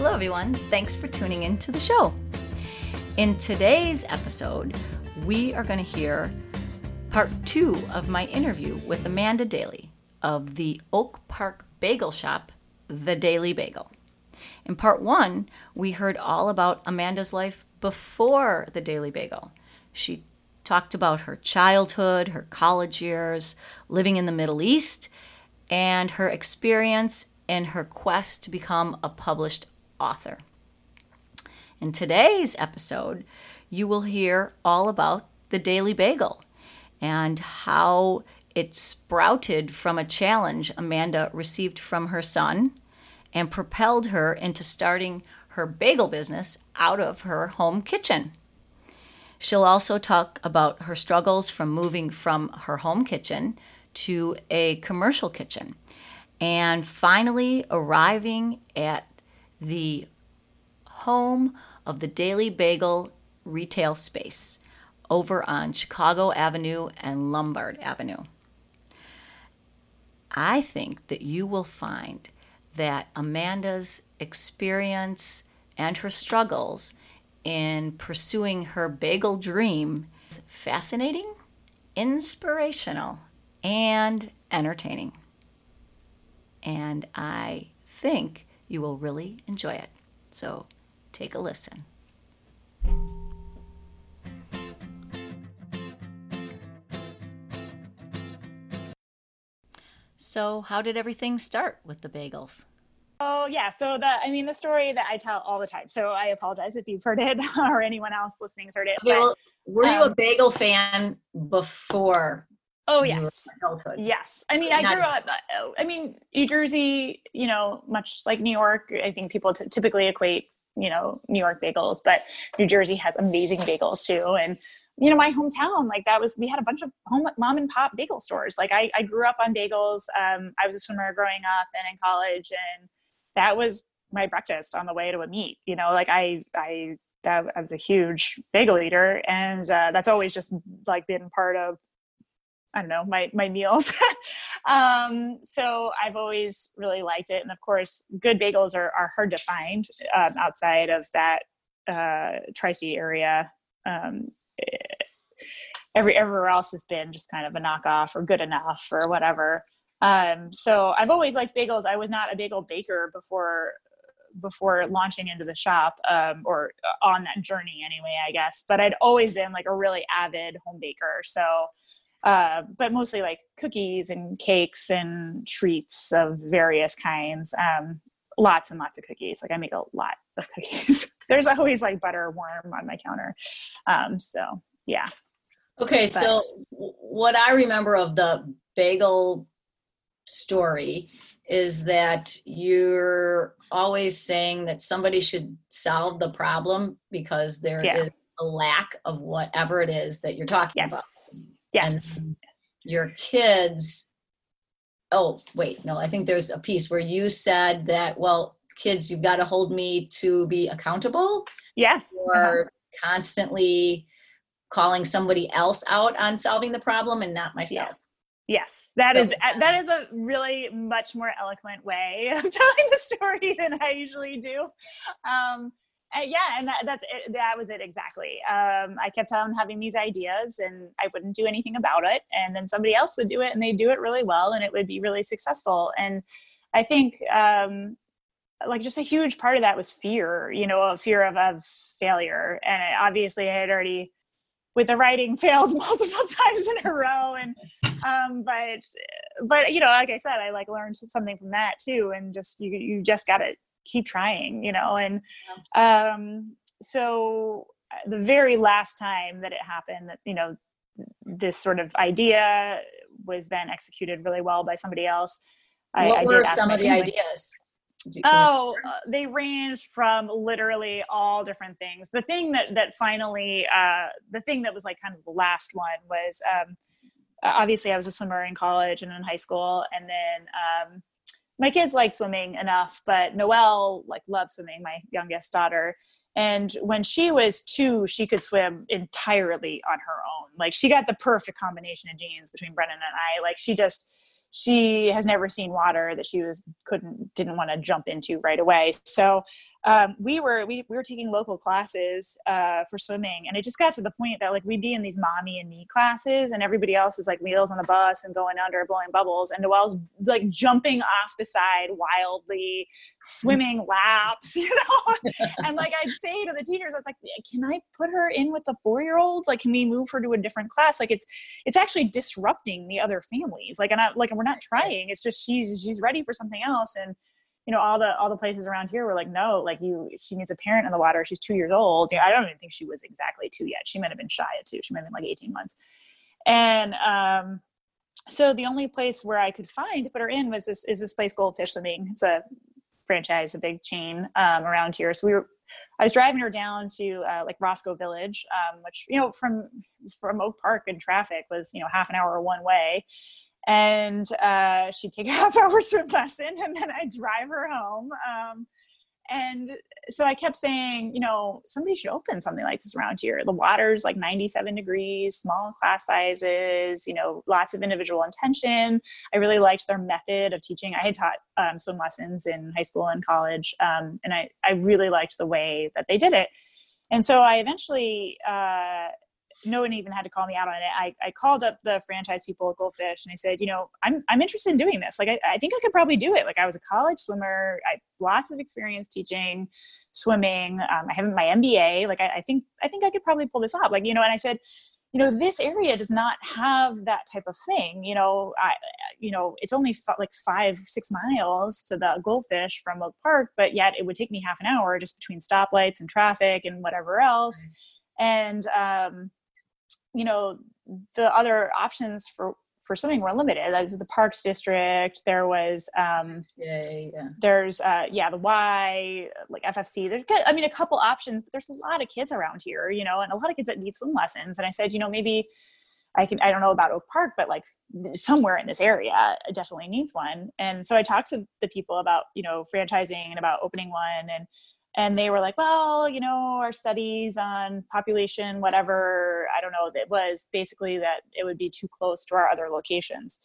Hello, everyone. Thanks for tuning in to the show. In today's episode, we are going to hear part two of my interview with Amanda Daly of the Oak Park Bagel Shop, The Daily Bagel. In part one, we heard all about Amanda's life before the Daily Bagel. She talked about her childhood, her college years, living in the Middle East, and her experience in her quest to become a published author. In today's episode, you will hear all about the Daily Bagel and how it sprouted from a challenge Amanda received from her son and propelled her into starting her bagel business out of her home kitchen. She'll also talk about her struggles from moving from her home kitchen to a commercial kitchen and finally arriving at the home of the Daily Bagel retail space over on Chicago Avenue and Lombard Avenue. I think that you will find that Amanda's experience and her struggles in pursuing her bagel dream is fascinating, inspirational, and entertaining. And I think you will really enjoy it. So take a listen. So, how did everything start with the bagels? Oh yeah, so the I mean the story that I tell all the time. So I apologize if you've heard it or anyone else listening's heard it. Okay, but, well, were you um, a bagel fan before Oh yes, adulthood. Yes, I mean, I grew up. Uh, I mean, New Jersey. You know, much like New York, I think people t- typically equate you know New York bagels, but New Jersey has amazing bagels too. And you know, my hometown, like that was we had a bunch of home mom and pop bagel stores. Like I, I grew up on bagels. Um, I was a swimmer growing up and in college, and that was my breakfast on the way to a meet. You know, like I I that I was a huge bagel eater, and uh, that's always just like been part of I don't know my my meals. um, so I've always really liked it, and of course, good bagels are are hard to find um, outside of that uh, tri-state area. Um, every everywhere else has been just kind of a knockoff or good enough or whatever. Um, so I've always liked bagels. I was not a bagel baker before before launching into the shop um, or on that journey anyway i guess but i'd always been like a really avid home baker so uh, but mostly like cookies and cakes and treats of various kinds. Um, lots and lots of cookies. Like I make a lot of cookies. There's always like butter warm on my counter. Um, so yeah. Okay, but, so what I remember of the bagel story is that you're always saying that somebody should solve the problem because there yeah. is a lack of whatever it is that you're talking yes. about. Yes. Your kids, oh, wait, no, I think there's a piece where you said that, well, kids, you've got to hold me to be accountable. Yes. Or uh-huh. constantly calling somebody else out on solving the problem and not myself. Yeah. Yes, that is that is a really much more eloquent way of telling the story than I usually do. Um, uh, yeah, and that, that's it. That was it exactly. Um, I kept on having these ideas, and I wouldn't do anything about it. And then somebody else would do it, and they'd do it really well, and it would be really successful. And I think, um, like, just a huge part of that was fear. You know, a fear of, of failure. And I, obviously, I had already, with the writing, failed multiple times in a row. And um, but, but you know, like I said, I like learned something from that too. And just you, you just got to keep trying you know and um so the very last time that it happened that you know this sort of idea was then executed really well by somebody else. What I, were some of the ideas? Oh, uh, they ranged from literally all different things. The thing that that finally, uh, the thing that was like kind of the last one was um, obviously I was a swimmer in college and in high school, and then um, my kids like swimming enough, but Noelle like loves swimming. My youngest daughter, and when she was two, she could swim entirely on her own. Like she got the perfect combination of genes between Brendan and I. Like she just she has never seen water that she was couldn't didn't want to jump into right away so um, we were we, we were taking local classes uh, for swimming and it just got to the point that like we'd be in these mommy and me classes and everybody else is like wheels on the bus and going under blowing bubbles and noelle's like jumping off the side wildly swimming laps you know? And like i'd say to the teachers i was like can i put her in with the four year olds like can we move her to a different class? Like it's it's actually disrupting the other families. Like and i like and we're not trying it's just she's she's ready for something else and you know all the all the places around here were like no like you she needs a parent in the water. She's two years old. You know, i don't even think she was exactly two yet. She might have been shy at two. She might have been like 18 months. And um so the only place where i could find to put her in was this is this place goldfish swimming it's a franchise a big chain um, around here. So we were I was driving her down to uh, like Roscoe Village, um, which you know from from Oak Park in traffic was you know half an hour one way, and uh, she'd take a half hour swim lesson and then I'd drive her home. Um, and so I kept saying, you know, somebody should open something like this around here. The water's like 97 degrees, small class sizes, you know, lots of individual intention. I really liked their method of teaching. I had taught um, swim lessons in high school and college, um, and I, I really liked the way that they did it. And so I eventually uh, no one even had to call me out on it. I, I called up the franchise people at Goldfish and I said, you know, I'm, I'm interested in doing this. Like, I, I think I could probably do it. Like I was a college swimmer. I have lots of experience teaching swimming. Um, I have my MBA. Like, I, I think, I think I could probably pull this off. Like, you know, and I said, you know, this area does not have that type of thing. You know, I, you know, it's only f- like five, six miles to the Goldfish from Oak Park, but yet it would take me half an hour just between stoplights and traffic and whatever else. And, um, you know the other options for for swimming were limited. There's the Parks District. There was um, yeah, yeah. There's uh, yeah the Y like FFC. There's I mean a couple options, but there's a lot of kids around here, you know, and a lot of kids that need swim lessons. And I said, you know, maybe I can I don't know about Oak Park, but like somewhere in this area definitely needs one. And so I talked to the people about you know franchising and about opening one and and they were like well you know our studies on population whatever i don't know it was basically that it would be too close to our other locations.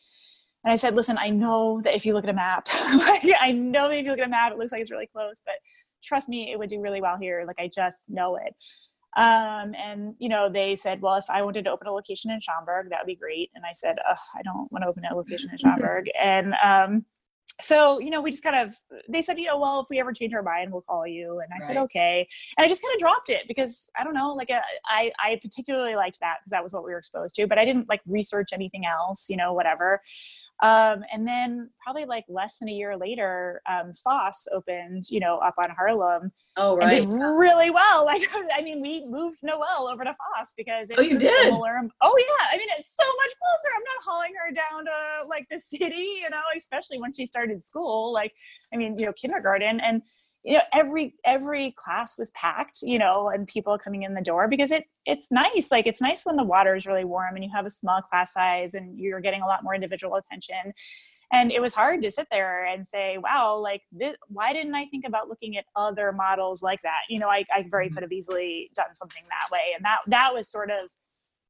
And i said listen i know that if you look at a map like, i know that if you look at a map it looks like it's really close but trust me it would do really well here like i just know it. Um, and you know they said well if i wanted to open a location in schaumburg that would be great. And i said i don't want to open a location in schaumburg. And um, so you know we just kind of they said you know well if we ever change our mind we'll call you. And i right. said okay. And i just kind of dropped it because i don't know like uh, I i particularly liked that because that was what we were exposed to but i didn't like research anything else you know whatever um, and then probably like less than a year later, um, Foss opened, you know, up on Harlem. Oh, right. did really well. Like, I mean, we moved Noelle over to Foss because it oh, you did. Similar. Oh, yeah. I mean, it's so much closer. I'm not hauling her down to like the city, you know, especially when she started school. Like, I mean, you know, kindergarten and you know every every class was packed you know and people coming in the door because it it's nice. Like it's nice when the water is really warm and you have a small class size and you're getting a lot more individual attention. And it was hard to sit there and say wow like this, why didn't i think about looking at other models like that? You know i, I very mm-hmm. could have easily done something that way. And that that was sort of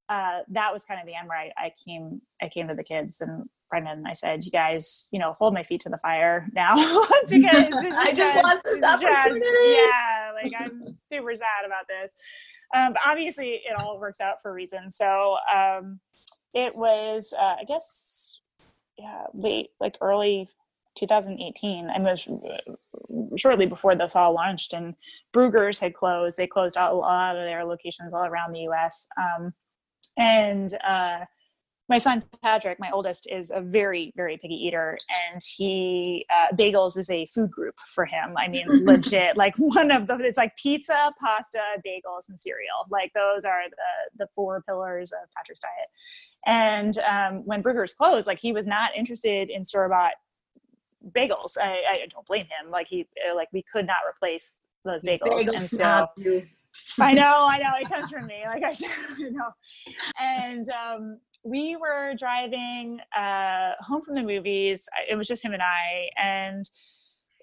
uh, that was kind of the end where I, I came I came to the kids and Brendan and I said, you guys, you know, hold my feet to the fire now because I just, just lost this opportunity. Just, yeah, like I'm super sad about this. Um, but obviously, it all works out for a reason. So um, it was, uh, I guess, yeah, late, like early 2018. I was shortly before this all launched, and Bruegger's had closed. They closed out a lot of their locations all around the U.S. Um, and uh, my son Patrick, my oldest, is a very, very picky eater, and he uh, bagels is a food group for him. I mean, legit, like one of the it's like pizza, pasta, bagels, and cereal. Like those are the the four pillars of Patrick's diet. And um, when Bruegger's closed, like he was not interested in store bought bagels. I, I don't blame him. Like he, uh, like we could not replace those bagels. bagels and so I know, I know, it comes from me. Like I said, you know, and um, we were driving uh, home from the movies. It was just him and I, and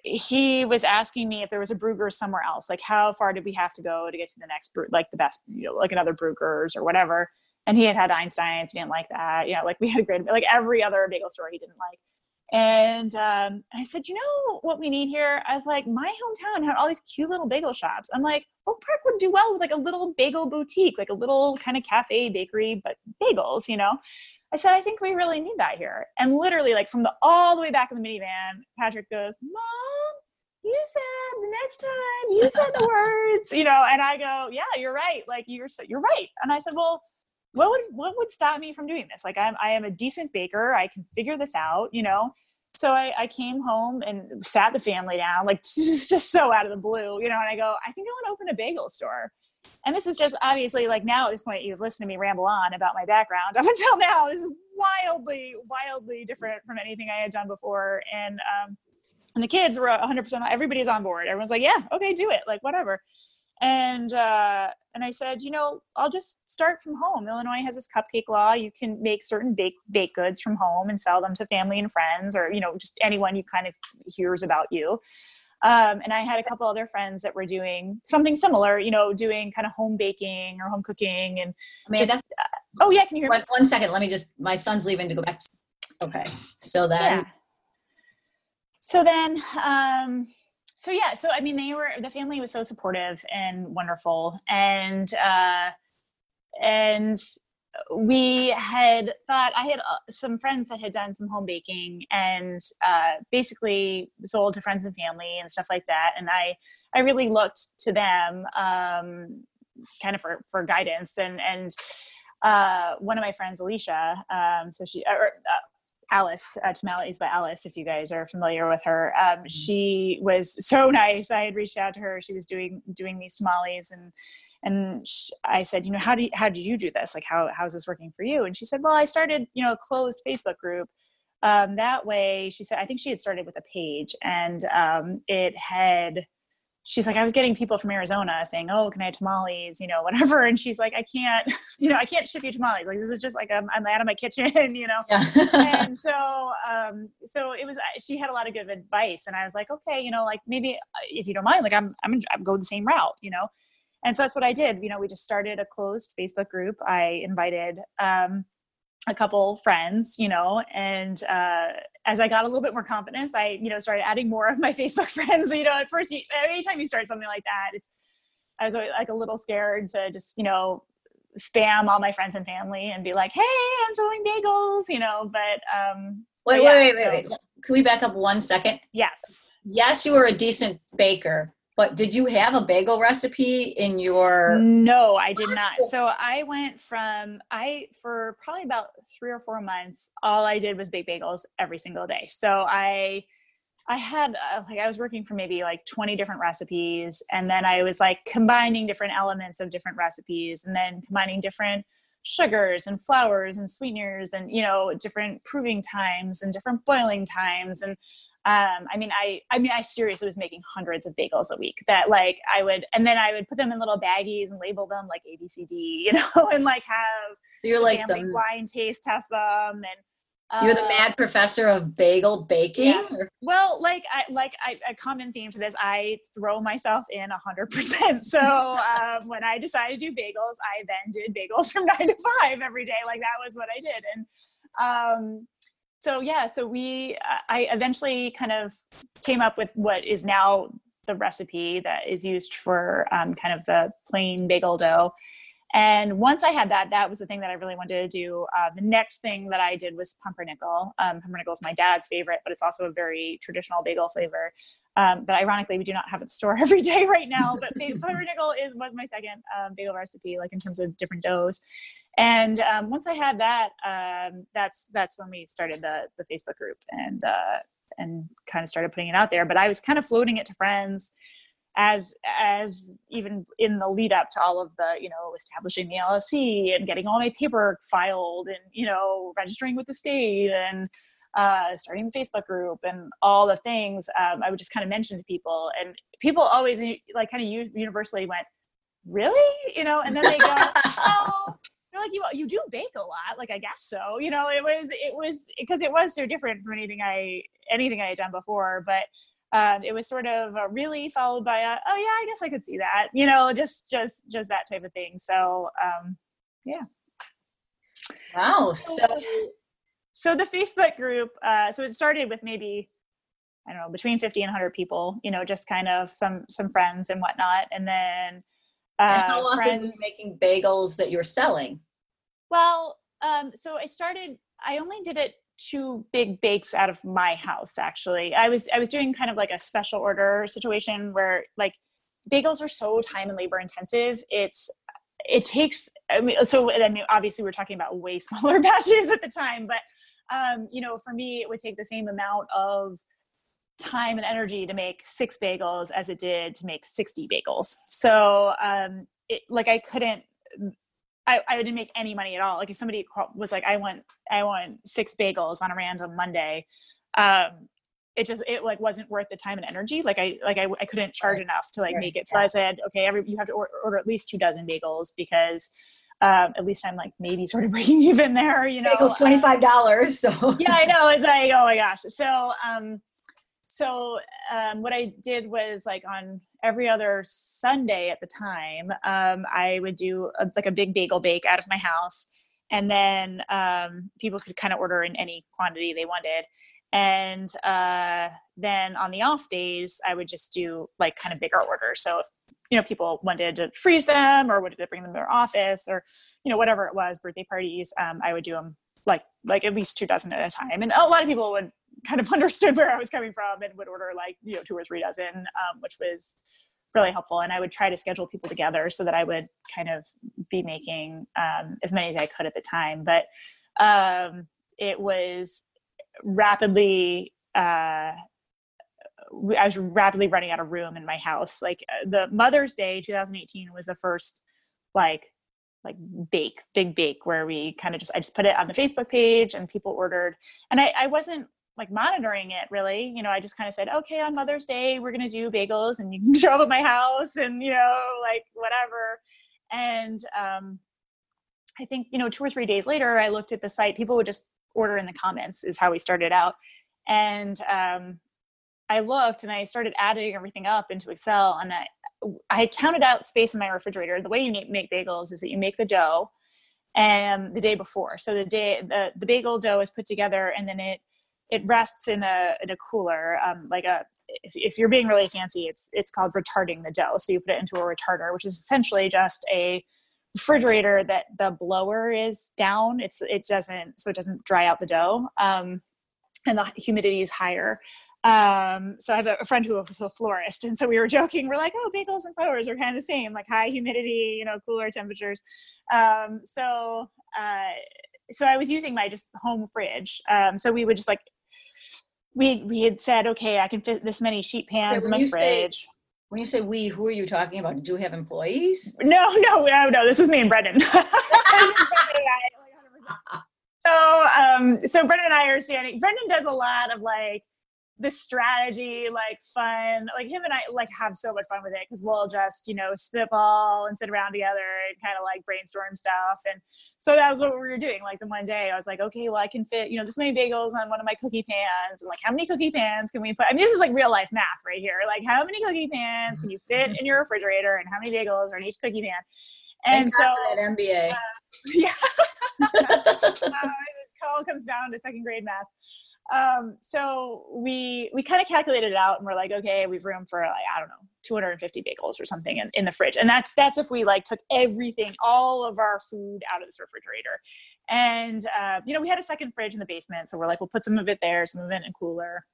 he was asking me if there was a Bruegger's somewhere else. Like, how far did we have to go to get to the next, like the best, you know, like another Bruegger's or whatever. And he had had Einstein's. He didn't like that. You know, like we had a great, like every other bagel store he didn't like. And um, I said, you know what we need here? I was like, my hometown had all these cute little bagel shops. I'm like, Oak Park would do well with like a little bagel boutique, like a little kind of cafe bakery, but bagels, you know? I said, I think we really need that here. And literally, like from the all the way back in the minivan, Patrick goes, Mom, you said the next time you said the words, you know, and I go, Yeah, you're right. Like you're so you're right. And I said, Well, what would what would stop me from doing this? Like I'm I am a decent baker. I can figure this out, you know so I, I, came home and sat the family down, like just, just so out of the blue, you know, and I go, I think I want to open a bagel store. And this is just obviously like now at this point, you've listened to me ramble on about my background up until now. This is wildly, wildly different from anything I had done before. And, um, and the kids were 100%, everybody's on board. Everyone's like, yeah, okay, do it. Like, whatever and uh, and I said, you know, I'll just start from home. Illinois has this cupcake law. You can make certain bake baked goods from home and sell them to family and friends, or you know, just anyone you kind of hears about you. Um, and I had a couple other friends that were doing something similar, you know, doing kind of home baking or home cooking. And Amanda, just, uh, oh yeah, can you hear one, me? One second, let me just. My son's leaving to go back. To, okay, so then. Yeah. So then, um, so yeah so i mean they were the family was so supportive and wonderful and uh and we had thought i had uh, some friends that had done some home baking and uh basically sold to friends and family and stuff like that and i i really looked to them um kind of for for guidance and and uh, one of my friends, Alicia, um, so she, or, uh, Alice uh, Tamales by Alice, if you guys are familiar with her. Um, mm-hmm. she was so nice. I had reached out to her. She was doing doing these tamales, and and she, I said, you know, how do you, how did you do this? Like, how how's this working for you? And she said, well, I started, you know, a closed Facebook group. Um, that way, she said, I think she had started with a page, and um, it had she's like, I was getting people from Arizona saying, "Oh, can I have tamales?" You know, whatever. And she's like, I can't, you know, I can't ship you tamales. Like this is just like I'm, I'm out of my kitchen, you know. Yeah. and so, um, so it was. She had a lot of good advice, and I was like, okay, you know, like maybe uh, if you don't mind, like I'm, I'm, I'm going the same route, you know. And so that's what I did. You know, we just started a closed Facebook group. I invited um, a couple friends, you know, and uh, as I got a little bit more confidence, I, you know, started adding more of my Facebook friends. You know, at first, you, anytime you start something like that, it's I was like a little scared to just, you know, spam all my friends and family and be like, "Hey, I'm selling bagels," you know. But um, wait, but yeah, wait, wait, so, wait, wait. Can we back up one second? Yes. Yes, you were a decent baker, but did you have a bagel recipe in your No, I did not. So I went from I for probably about 3 or 4 months all I did was bake bagels every single day. So I I had uh, like I was working for maybe like 20 different recipes and then I was like combining different elements of different recipes and then combining different sugars and flours and sweeteners and you know different proving times and different boiling times and um, I mean, I, I mean, I seriously was making hundreds of bagels a week that like I would, and then I would put them in little baggies and label them like A, B, C, D, you know, and like have so you're like the blind taste test them. And, you're the mad professor of bagel baking. Yes. Well, like I, like I, a common theme for this, I throw myself in a hundred percent. So, um, when I decided to do bagels, I then did bagels from nine to five every day. Like that was what I did. And, um, so yeah so we i eventually kind of came up with what is now the recipe that is used for um, kind of the plain bagel dough. And once i had that that was the thing that i really wanted to do. Uh, the next thing that i did was pumpernickel. Um, pumpernickel is my dad's favorite but it's also a very traditional bagel flavor. Um, that ironically we do not have at the store every day right now but pumpernickel is was my second um, bagel recipe like in terms of different doughs and um, once I had that, um, that's that's when we started the the Facebook group and uh, and kind of started putting it out there. But I was kind of floating it to friends as as even in the lead up to all of the you know establishing the LLC and getting all my paperwork filed and you know registering with the state and uh, starting the Facebook group and all the things, um, I would just kind of mention to people, and people always like kind of universally went, "Really?" You know, and then they go, "Oh." They're like, you you do bake a lot, like I guess so. You know, it was it was because it was so different from anything I anything I had done before. But um, it was sort of really followed by a, oh yeah i guess i could see that you know just just just that type of thing so um, yeah wow so so the facebook group uh, so it started with maybe i don't know between 50 and 100 people you know just kind of some some friends and whatnot and then uh, how often friends, were you making bagels that you're selling? Well um, so i started i only did it two big bakes out of my house actually. I was i was doing kind of like a special order situation where like bagels are so time and labor intensive it's it takes i mean so i mean obviously we're talking about way smaller batches at the time but um you know for me it would take the same amount of time and energy to make six bagels as it did to make 60 bagels so um it, like i couldn't I, I didn't make any money at all. Like if somebody was like, I want, I want six bagels on a random Monday. Um, it just, it like wasn't worth the time and energy. Like I, like I, I couldn't charge right. enough to like right. make it. So yeah. I said, okay, every, you have to order, order at least two dozen bagels because um, at least I'm like maybe sort of breaking even there, you know. Bagels twenty five dollars. Um, so yeah, I know. It's like oh my gosh. So um, so um, what I did was like on every other Sunday at the time, um, I would do a, like a big bagel bake out of my house, and then um, people could kind of order in any quantity they wanted. And uh, then on the off days, I would just do like kind of bigger orders. So if you know people wanted to freeze them or wanted to bring them to their office or you know whatever it was, birthday parties, um, I would do them like like at least two dozen at a time. And a lot of people would kind of understood where I was coming from and would order like you know two or three dozen, um, which was really helpful. And I would try to schedule people together so that I would kind of be making um, as many as I could at the time. But um, it was rapidly. Uh, I was rapidly running out of room in my house. Like uh, the Mother's Day 2018 was the first like like bake big bake where we kind of just i just put it on the facebook page and people ordered and i, I wasn't like monitoring it really. You know i just kind of said okay on mother's day we're going to do bagels and you can show up at my house and you know like whatever. And um i think you know two or three days later i looked at the site people would just order in the comments is how we started out. And um i looked and i started adding everything up into excel and i i counted out space in my refrigerator. The way you make bagels is that you make the dough and um, the day before. So the day the, the bagel dough is put together and then it it rests in a in a cooler um, like a if, if you're being really fancy it's it's called retarding the dough so you put it into a retarder which is essentially just a refrigerator that the blower is down it's it doesn't so it doesn't dry out the dough um, and the humidity is higher um, so I have a friend who was a florist, and so we were joking. We're like, "Oh, bagels and flowers are kind of the same, like high humidity, you know, cooler temperatures." Um, so, uh, so I was using my just home fridge. Um, so we would just like we we had said, okay, I can fit this many sheet pans in my fridge. Say, when you say we, who are you talking about? Did you have employees? No, no, no, no. This was me and Brendan. so, um, so Brendan and I are standing. Brendan does a lot of like the strategy like fun like him and i like have so much fun with it because we'll just you know spitball and sit around together and kind of like brainstorm stuff. And so that was what we were doing like the one day i was like okay well i can fit you know this many bagels on one of my cookie pans. And like how many cookie pans can we put? I mean this is like real life math right here like how many cookie pans can you fit in your refrigerator and how many bagels are in each cookie pan? And so at mba uh, yeah. Uh, it all comes down to second grade math um, so we we kind of calculated it out and we're like okay we've room for like i don't know 250 bagels or something in, in the fridge. And that's that's if we like took everything all of our food out of this refrigerator. And uh, you know we had a second fridge in the basement so we're like we'll put some of it there some of it in a cooler.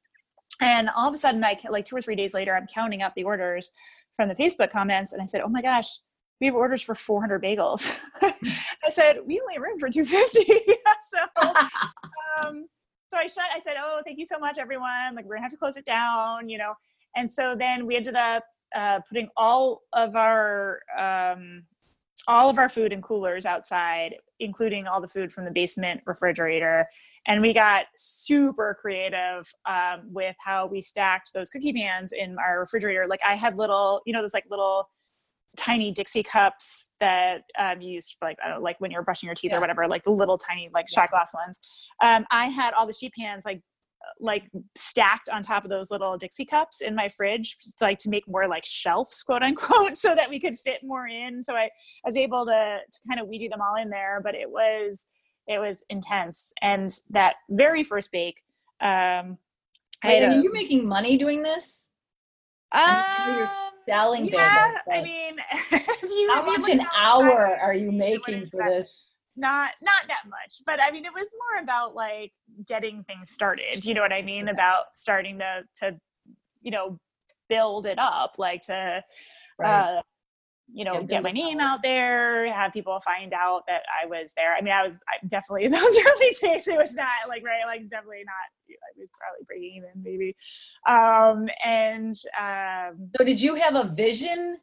And all of a sudden i like two or three days later i'm counting up the orders from the facebook comments and i said oh my gosh we have orders for 400 bagels. I said we only have room for 250 so um, so I shut, I said, oh, thank you so much, everyone. Like, we're gonna have to close it down, you know. And so then we ended up uh, putting all of our um, all of our food in coolers outside, including all the food from the basement refrigerator. And we got super creative um, with how we stacked those cookie pans in our refrigerator. Like I had little, you know, those like little tiny Dixie cups that um, you used for like know, like when you're brushing your teeth yeah. or whatever, like the little tiny like shot glass ones. Um, I had all the sheet pans like like stacked on top of those little Dixie cups in my fridge, like to make more like shelves, quote unquote, so that we could fit more in. So I, I was able to, to kind of weedy them all in there, but it was it was intense. And that very first bake, um, Wait, are you making money doing this? Um, you're selling yeah, I mean, you, how much an hour are you making for this? Not not that much, but I mean, it was more about like getting things started. You know what I mean? Okay. About starting to to you know build it up, like to right. uh, you know, yeah, get my name out there, have people find out that I was there. I mean, I was I definitely those early days. It was not like right, like definitely not. I was probably breaking even, maybe. Um, and um, so, did you have a vision?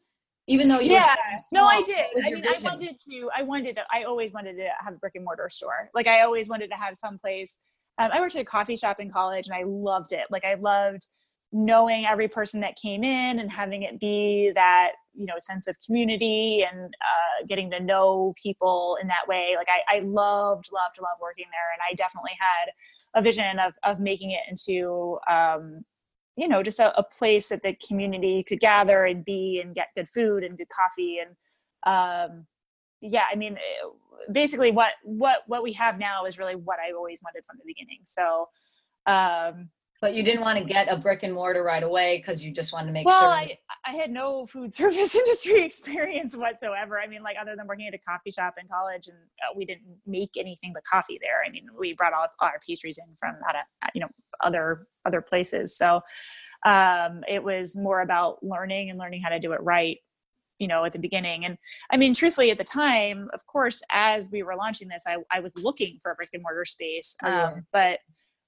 Even though you yeah, no, I did. I mean, vision? I wanted to. I wanted to. I always wanted to have a brick and mortar store. Like I always wanted to have some place. Um, I worked at a coffee shop in college, and I loved it. Like I loved knowing every person that came in and having it be that you know sense of community and uh, getting to know people in that way. Like I, I loved loved loved working there and i definitely had a vision of of making it into um, you know just a, a, place that the community could gather and be and get good food and good coffee and um, yeah i mean eh, basically what what what we have now is really what i always wanted from the beginning. So um, but you didn't want to get a brick and mortar right away because you just wanted to make well, sure. Well, I, I had no food service industry experience whatsoever. I mean, like other than working at a coffee shop in college, and uh, we didn't make anything but coffee there. I mean, we brought all, our pastries in from out of, uh, you know other other places. So um, it was more about learning and learning how to do it right you know at the beginning and i mean truthfully at the time of course as we were launching this i, I was looking for a brick and mortar space oh, um, but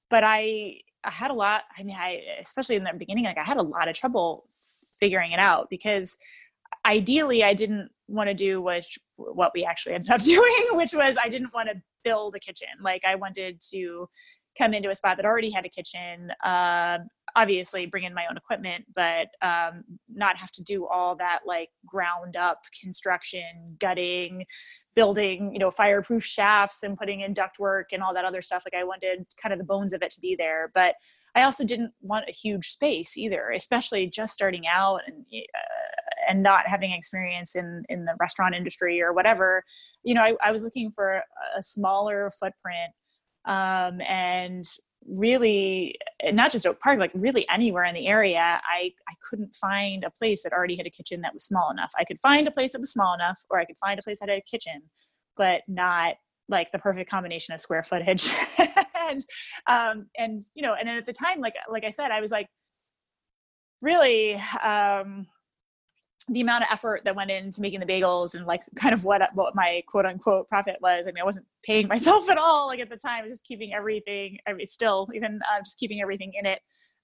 but i I had a lot. I mean, I especially in the beginning, like I had a lot of trouble figuring it out because ideally I didn't want to do which what we actually ended up doing, which was I didn't want to build a kitchen. Like I wanted to come into a spot that already had a kitchen. Uh, obviously bring in my own equipment but um, not have to do all that like ground up construction gutting building you know fireproof shafts and putting in ductwork and all that other stuff like i wanted kind of the bones of it to be there but i also didn't want a huge space either especially just starting out and uh, and not having experience in in the restaurant industry or whatever you know i, I was looking for a smaller footprint um, and really not just oak park like really anywhere in the area i i couldn't find a place that already had a kitchen that was small enough. I could find a place that was small enough or i could find a place that had a kitchen but not like the perfect combination of square footage. And um and you know and at the time like like i said i was like really um the amount of effort that went into making the bagels and like kind of what what my quote unquote profit was. I mean, I wasn't paying myself at all. Like at the time, just keeping everything. I mean, still even uh, just keeping everything in it.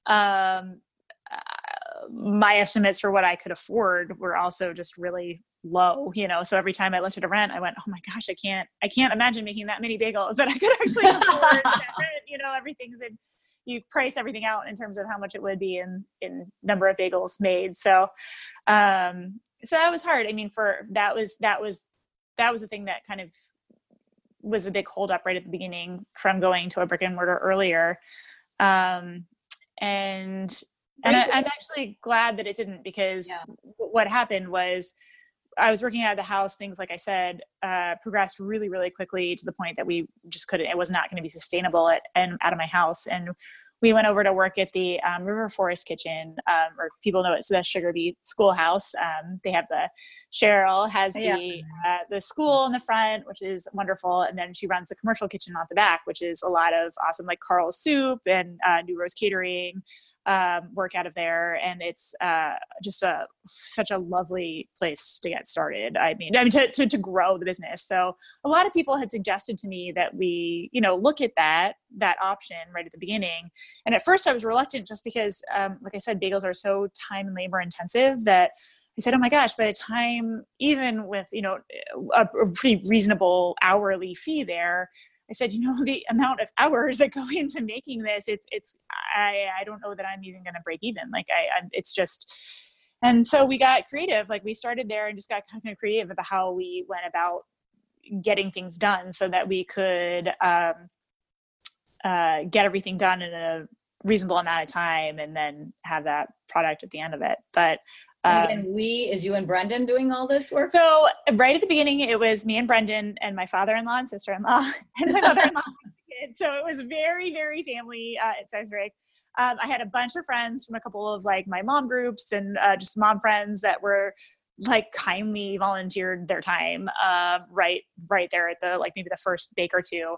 Um, uh, my estimates for what I could afford were also just really low. You know, so every time I looked at a rent, I went, "Oh my gosh, I can't, I can't imagine making that many bagels that I could actually afford." you know, everything's in you price everything out in terms of how much it would be in in number of bagels made. So um so that was hard. I mean for that was that was that was the thing that kind of was a big holdup right at the beginning from going to a brick and mortar earlier. Um and and I, am actually glad that it didn't because yeah. what happened was I was working out of the house. Things like I said uh, progressed really, really quickly to the point that we just couldn't. It was not going to be sustainable at and out of my house. And we went over to work at the um, River Forest Kitchen, um, or people know it's the Sugar Beet Schoolhouse. Um, they have the Cheryl has the yeah. uh, the school in the front, which is wonderful, and then she runs the commercial kitchen on the back, which is a lot of awesome like Carl's Soup and uh, New Rose Catering um, work out of there, and it's uh, just a such a lovely place to get started. I mean, I mean to, to, to grow the business. So a lot of people had suggested to me that we, you know, look at that that option right at the beginning. And at first, I was reluctant just because, um, like I said, bagels are so time and labor intensive that I said, oh my gosh, by the time, even with, you know, a, a pretty reasonable hourly fee there, I said, you know, the amount of hours that go into making this, it's, it's, I, I don't know that I'm even going to break even. Like I, I, it's just, and so we got creative. Like we started there and just got kind of creative about how we went about getting things done so that we could um, uh, get everything done in a reasonable amount of time and then have that product at the end of it. But and again, um, we is you and Brendan doing all this work. So right at the beginning, it was me and Brendan and my father-in-law and sister-in-law and my mother-in-law. so it was very, very family uh, at Salisbury. Um, I had a bunch of friends from a couple of like my mom groups and uh, just mom friends that were like kindly volunteered their time uh, right right there at the like maybe the first bake or two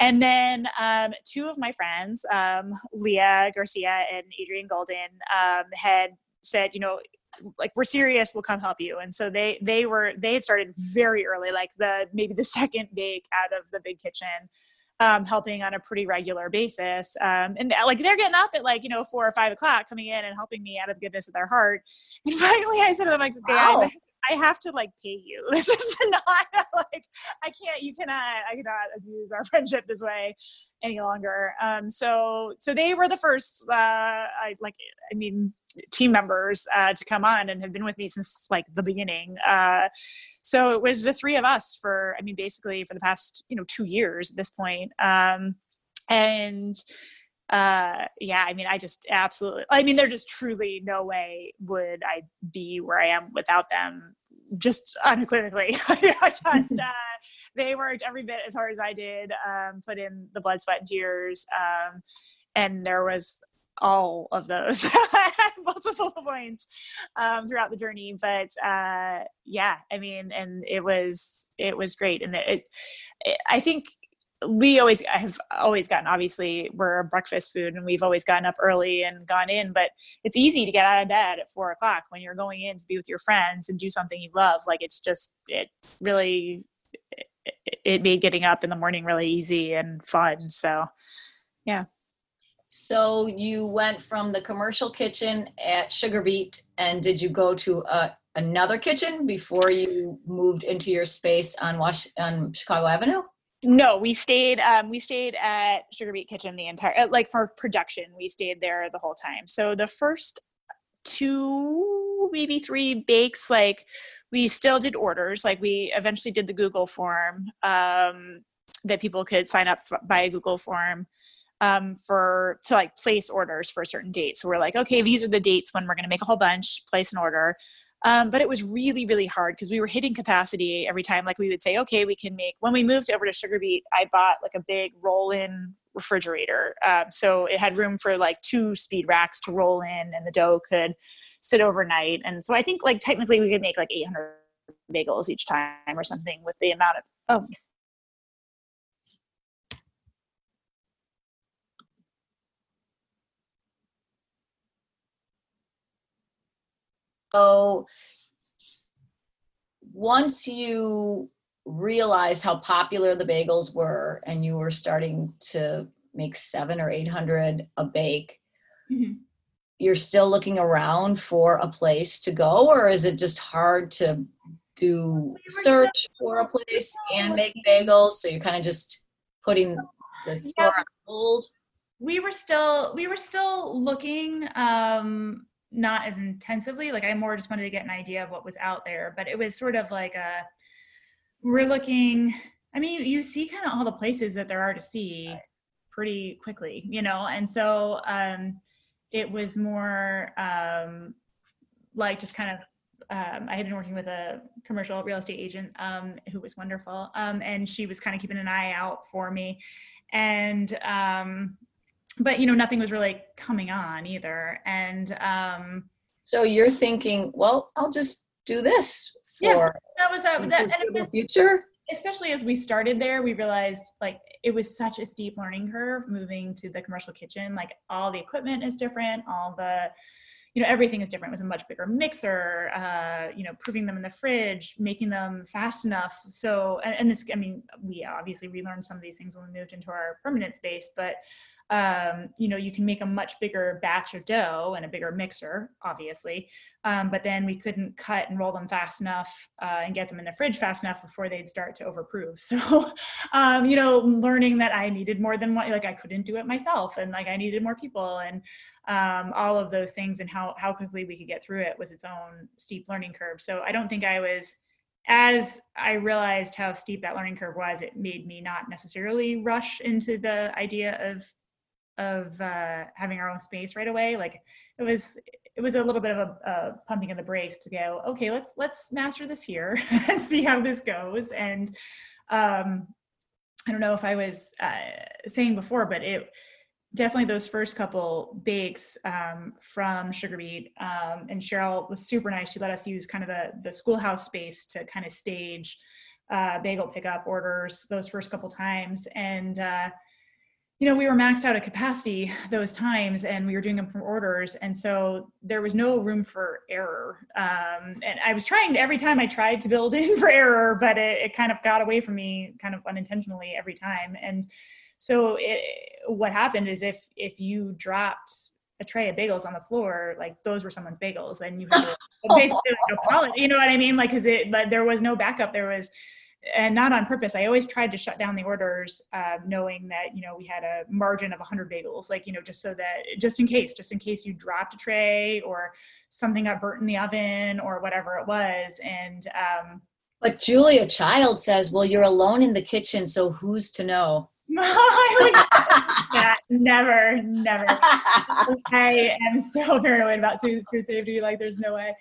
and then um, two of my friends um, leah garcia and adrian golden um, had said you know like we're serious we'll come help you and so they they were they had started very early like the maybe the second bake out of the big kitchen um, helping on a pretty regular basis. Um, and like they're getting up at like, you know, four or five o'clock coming in and helping me out of the goodness of their heart. And finally I said to them, like, wow. guys, I have to like pay you. This is not like I can't. You cannot. I cannot abuse our friendship this way any longer. Um, so so they were the first. Uh, I like. I mean, team members uh, to come on and have been with me since like the beginning. Uh, so it was the three of us for. I mean, basically for the past you know two years at this point. Um, and uh yeah i mean i just absolutely i mean there's just truly no way would i be where i am without them just unequivocally. I just uh they worked every bit as hard as i did um put in the blood sweat and tears um and there was all of those multiple points um, throughout the journey. But uh, yeah i mean and it was it was great. And it, it i think we always have always gotten obviously we're a breakfast food and we've always gotten up early and gone in but it's easy to get out of bed at four o'clock when you're going in to be with your friends and do something you love. Like it's just it really it made getting up in the morning really easy and fun. So yeah. So you went from the commercial kitchen at sugar beet and did you go to a, another kitchen before you moved into your space on wash on chicago avenue no, we stayed. Um, we stayed at Sugar Beet Kitchen the entire, uh, like for production, we stayed there the whole time. So the first two, maybe three bakes, like we still did orders. Like we eventually did the Google form um, that people could sign up by a Google form um, for to like place orders for a certain date. So we're like, okay, these are the dates when we're going to make a whole bunch, place an order. Um, but it was really, really hard because we were hitting capacity every time. Like we would say, okay, we can make. When we moved over to Sugar Beet, I bought like a big roll-in refrigerator, um, so it had room for like two speed racks to roll in, and the dough could sit overnight. And so I think like technically we could make like 800 bagels each time or something with the amount of oh So once you realized how popular the bagels were and you were starting to make seven or 800 a bake, mm-hmm. you're still looking around for a place to go, or is it just hard to do search for a place and make bagels? So you're kind of just putting the store yeah. on hold? We were still we were still looking um not as intensively. Like I more just wanted to get an idea of what was out there, but it was sort of like a we're looking. I mean, you, you see kind of all the places that there are to see pretty quickly, you know, and so um, it was more um, like just kind of. Um, I had been working with a commercial real estate agent um, who was wonderful, um, and she was kind of keeping an eye out for me, and um, but you know nothing was really coming on either. And um so you're thinking well i'll just do this for yeah, that was a, that, the future? Especially as we started there we realized like it was such a steep learning curve moving to the commercial kitchen. Like all the equipment is different all the you know everything is different. It was a much bigger mixer uh, you know proving them in the fridge making them fast enough. So and, and, this i mean we obviously relearned some of these things when we moved into our permanent space but um, you know, you can make a much bigger batch of dough and a bigger mixer, obviously. Um, but then we couldn't cut and roll them fast enough uh, and get them in the fridge fast enough before they'd start to overproof. So, um, you know, learning that I needed more than one, like I couldn't do it myself, and like I needed more people, and um, all of those things, and how how quickly we could get through it was its own steep learning curve. So I don't think I was as I realized how steep that learning curve was, it made me not necessarily rush into the idea of of uh, having our own space right away. Like it was, it was a little bit of a, a pumping of the brakes to go, okay, let's let's master this here and see how this goes. And um, I don't know if I was uh, saying before, but it definitely those first couple bakes um, from Sugar Beet um, and Cheryl was super nice. She let us use kind of the the schoolhouse space to kind of stage uh, bagel pickup orders those first couple times and. Uh, you know, we were maxed out at capacity those times and we were doing them from orders. And so there was no room for error. Um, and I was trying every time I tried to build in for error, but it, it, kind of got away from me kind of unintentionally every time. And so it, what happened is if, if you dropped a tray of bagels on the floor, like those were someone's bagels and you had to basically like, apologize, you know what I mean? Like, cause it, but there was no backup. There was, and not on purpose. I always tried to shut down the orders, uh, knowing that you know we had a margin of 100 bagels, like you know, just so that just in case, just in case you dropped a tray or something got burnt in the oven or whatever it was. And um, but Julia Child says, "Well, you're alone in the kitchen, so who's to know?" yeah, never, never. I am so paranoid about food safety. Like, there's no way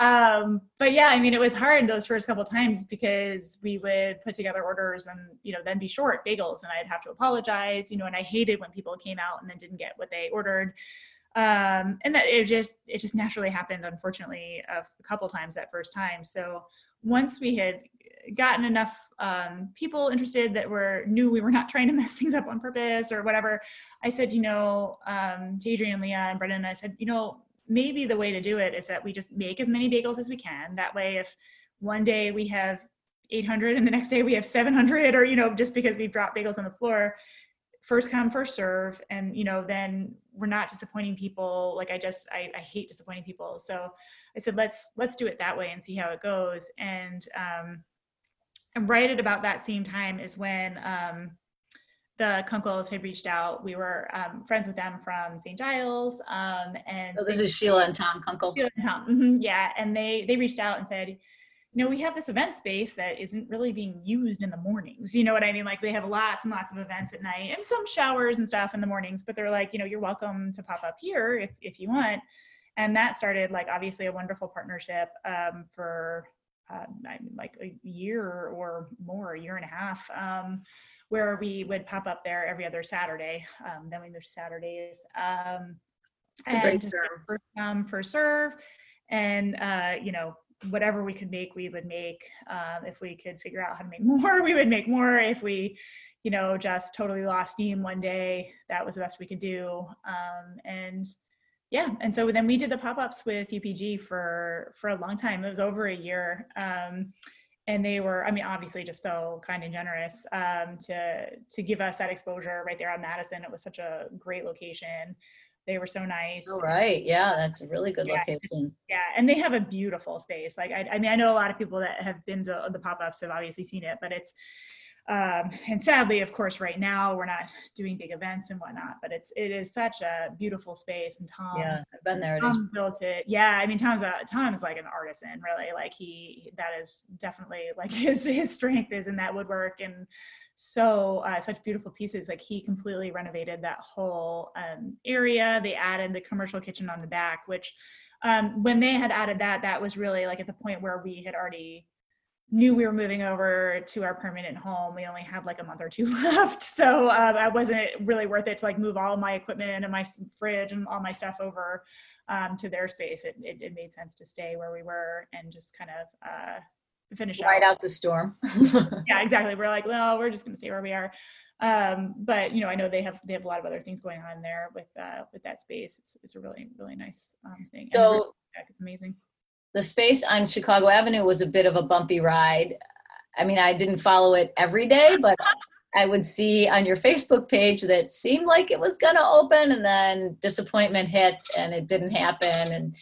um, but yeah, I mean, it was hard those first couple times because we would put together orders and, you know, then be short bagels and I'd have to apologize, you know, and I hated when people came out and then didn't get what they ordered. Um, and that it just, it just naturally happened, unfortunately, a, a couple times that first time. So once we had gotten enough um, people interested that were knew we were not trying to mess things up on purpose or whatever, I said, you know, um, to Adrian, Leah, and Brendan, I said, you know, maybe the way to do it is that we just make as many bagels as we can. That way, if one day we have 800 and the next day we have 700, or, you know, just because we've dropped bagels on the floor, first come, first serve. And, you know, then we're not disappointing people. Like I just, I, I hate disappointing people. So I said, let's, let's do it that way and see how it goes. And, um, and right at about that same time is when, um, the Kunkels had reached out. We were um, friends with them from St. Giles, um, and oh, this they, is Sheila and Tom Kunkel. Sheila and Tom, mm-hmm, yeah, and they they reached out and said, you know, we have this event space that isn't really being used in the mornings. You know what I mean? Like they have lots and lots of events at night and some showers and stuff in the mornings, but they're like, you know, you're welcome to pop up here if if you want. And that started like obviously a wonderful partnership um, for uh, like a year or more, a year and a half. Um, where we would pop up there every other Saturday. Um, then we moved to Saturdays. Um, and first come, first serve. And, uh, you know, whatever we could make, we would make. Um, if we could figure out how to make more, we would make more. If we, you know, just totally lost steam one day, that was the best we could do. Um, and yeah, and so then we did the pop-ups with UPG for for a long time. It was over a year. Um, and they were i mean obviously just so kind and generous um, to to give us that exposure right there on madison. It was such a great location. They were so nice all right. Yeah that's a really good yeah. location. Yeah and they have a beautiful space. Like I, I mean i know a lot of people that have been to the pop-ups have obviously seen it but it's um, and sadly of course right now we're not doing big events and whatnot but it's it is such a beautiful space and tom yeah i've been there. Tom built it. Yeah i mean tom's a tom's like an artisan really. Like he that is definitely like his his strength is in that woodwork and so uh, such beautiful pieces. Like he completely renovated that whole um, area. They added the commercial kitchen on the back which um, when they had added that that was really like at the point where we had already knew we were moving over to our permanent home. We only had like a month or two left. So um, I wasn't really worth it to like move all my equipment and my fridge and all my stuff over um, to their space. It, it, it, made sense to stay where we were and just kind of uh, finish right out. the storm. yeah, exactly. We're like, well, we're just going to stay where we are. Um, but you know, I know they have they have a lot of other things going on there with uh, with that space. It's it's a really really nice um, thing. So it's amazing the space on Chicago Avenue was a bit of a bumpy ride. I mean, I didn't follow it every day, but I would see on your Facebook page that seemed like it was going to open and then disappointment hit and it didn't happen. And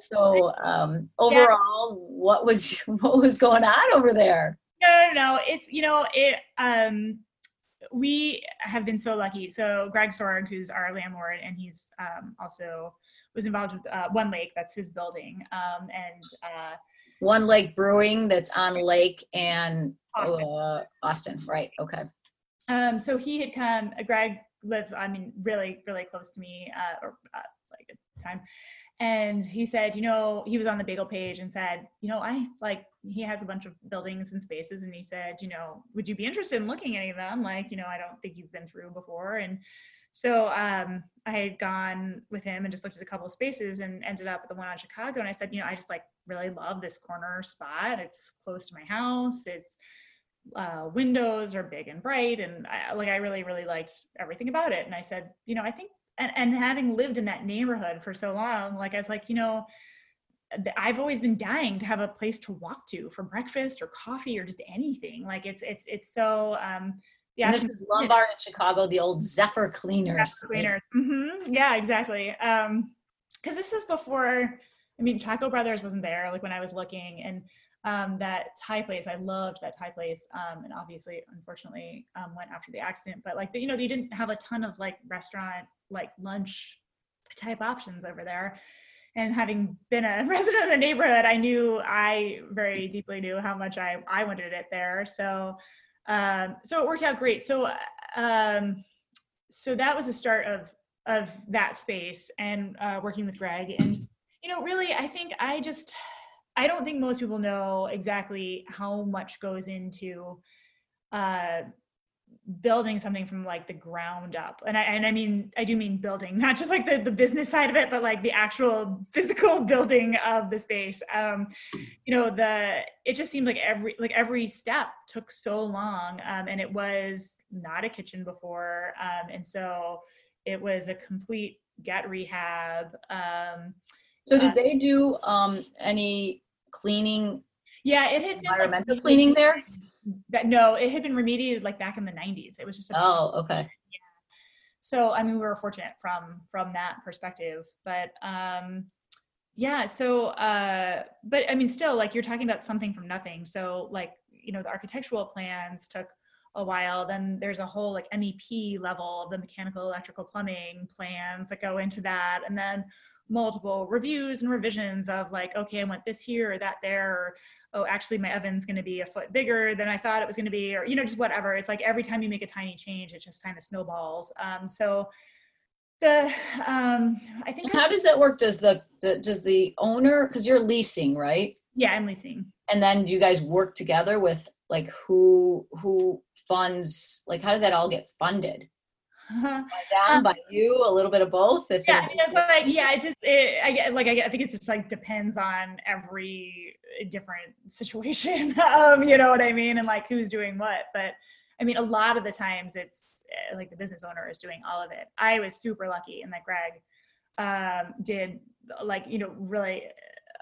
so um, overall, yeah. what was what was going on over there? No, no, no. It's you know it. Um, we have been so lucky. So Greg Sorg, who's our landlord, and he's um, also was involved with uh, One Lake. That's his building. Um, and uh, One Lake Brewing, that's on Lake and Austin. Uh, Austin. Right. Okay. Um, so he had come. Greg lives, I mean, really, really close to me, uh, or uh, like a time. And he said, you know, he was on the bagel page and said, you know, I like he has a bunch of buildings and spaces, and he said, you know, would you be interested in looking at any of them? Like, you know, I don't think you've been through before, and so um, I had gone with him and just looked at a couple of spaces and ended up at the one on Chicago. And I said, you know, I just like really love this corner spot. It's close to my house. It's uh, windows are big and bright, and I, like I really, really liked everything about it. And I said, you know, I think, and, and having lived in that neighborhood for so long, like I was like, you know, I've always been dying to have a place to walk to for breakfast or coffee or just anything. Like it's it's it's so um, yeah, and this is Lombard in Chicago, the old Zephyr cleaners. Zephyr cleaners. Mm-hmm. Yeah, exactly. Um, because this is before. I mean, Taco Brothers wasn't there. Like when I was looking, and um, that Thai place, I loved that Thai place. Um, and obviously, unfortunately, um, went after the accident. But like, you know, they didn't have a ton of like restaurant, like lunch type options over there. And having been a resident of the neighborhood, I knew I very deeply knew how much I I wanted it there. So um, so it worked out great. So um, so that was the start of of that space and uh, working with Greg. And you know, really, I think I just I don't think most people know exactly how much goes into uh, building something from like the ground up. And i and i mean i do mean building not just like the the business side of it but like the actual physical building of the space. Um you know the it just seemed like every like every step took so long um and it was not a kitchen before. Um and so it was a complete get rehab um so did uh, they do um any cleaning yeah it had environmental been, like, cleaning there that no, it had been remediated like back in the 90s. It was just a oh, okay. Yeah. So I mean, we were fortunate from from that perspective, but um, yeah. So, uh, but I mean, still, like you're talking about something from nothing. So, like you know, the architectural plans took a while. Then there's a whole like MEP level, the mechanical, electrical, plumbing plans that go into that, and then multiple reviews and revisions of like, okay, I want this here or that there, or oh, actually my oven's going to be a foot bigger than I thought it was going to be, or you know, just whatever. It's like every time you make a tiny change, it just kind of snowballs. Um, so the um, I think how does that work? Does the, the does the owner because you're leasing, right? Yeah, I'm leasing. And then you guys work together with like who who funds like how does that all get funded? by them, um, by you, a little bit of both. It's yeah, like yeah, it just it, I get like I, I think it's just like depends on every different situation. um, you know what I mean, and like who's doing what. But I mean, a lot of the times it's eh, like the business owner is doing all of it. I was super lucky in that Greg um, did like you know really.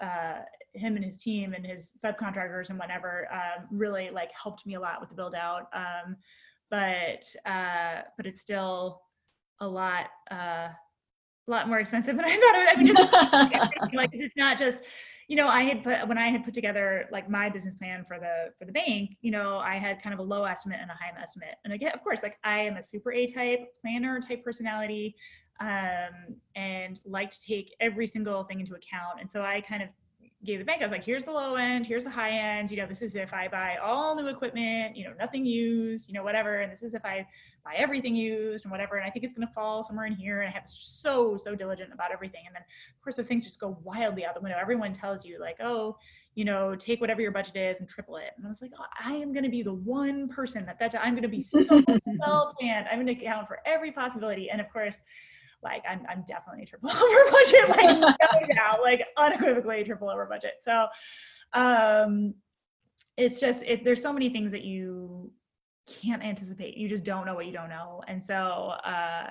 Uh, him and his team and his subcontractors and whatever um, really like helped me a lot with the build out. Um, but uh, but it's still a lot uh, a lot more expensive than I thought it would. I mean, just like it's not just you know I had put when I had put together like my business plan for the for the bank. You know, I had kind of a low estimate and a high estimate, and again, of course, like I am a super A type planner type personality. Um, and like to take every single thing into account. And so I kind of gave the bank, I was like, here's the low end, here's the high end. You know, this is if I buy all new equipment, you know, nothing used, you know, whatever. And this is if I buy everything used and whatever. And I think it's going to fall somewhere in here. And I have so, so diligent about everything. And then, of course, those things just go wildly out the window. Everyone tells you, like, oh, you know, take whatever your budget is and triple it. And I was like, oh, I am going to be the one person that, that I'm going to be so well planned. I'm going to account for every possibility. And of course, like I'm, I'm definitely triple over budget, like now, like unequivocally triple over budget. So um, it's just, it, there's so many things that you can't anticipate. You just don't know what you don't know. And so, uh,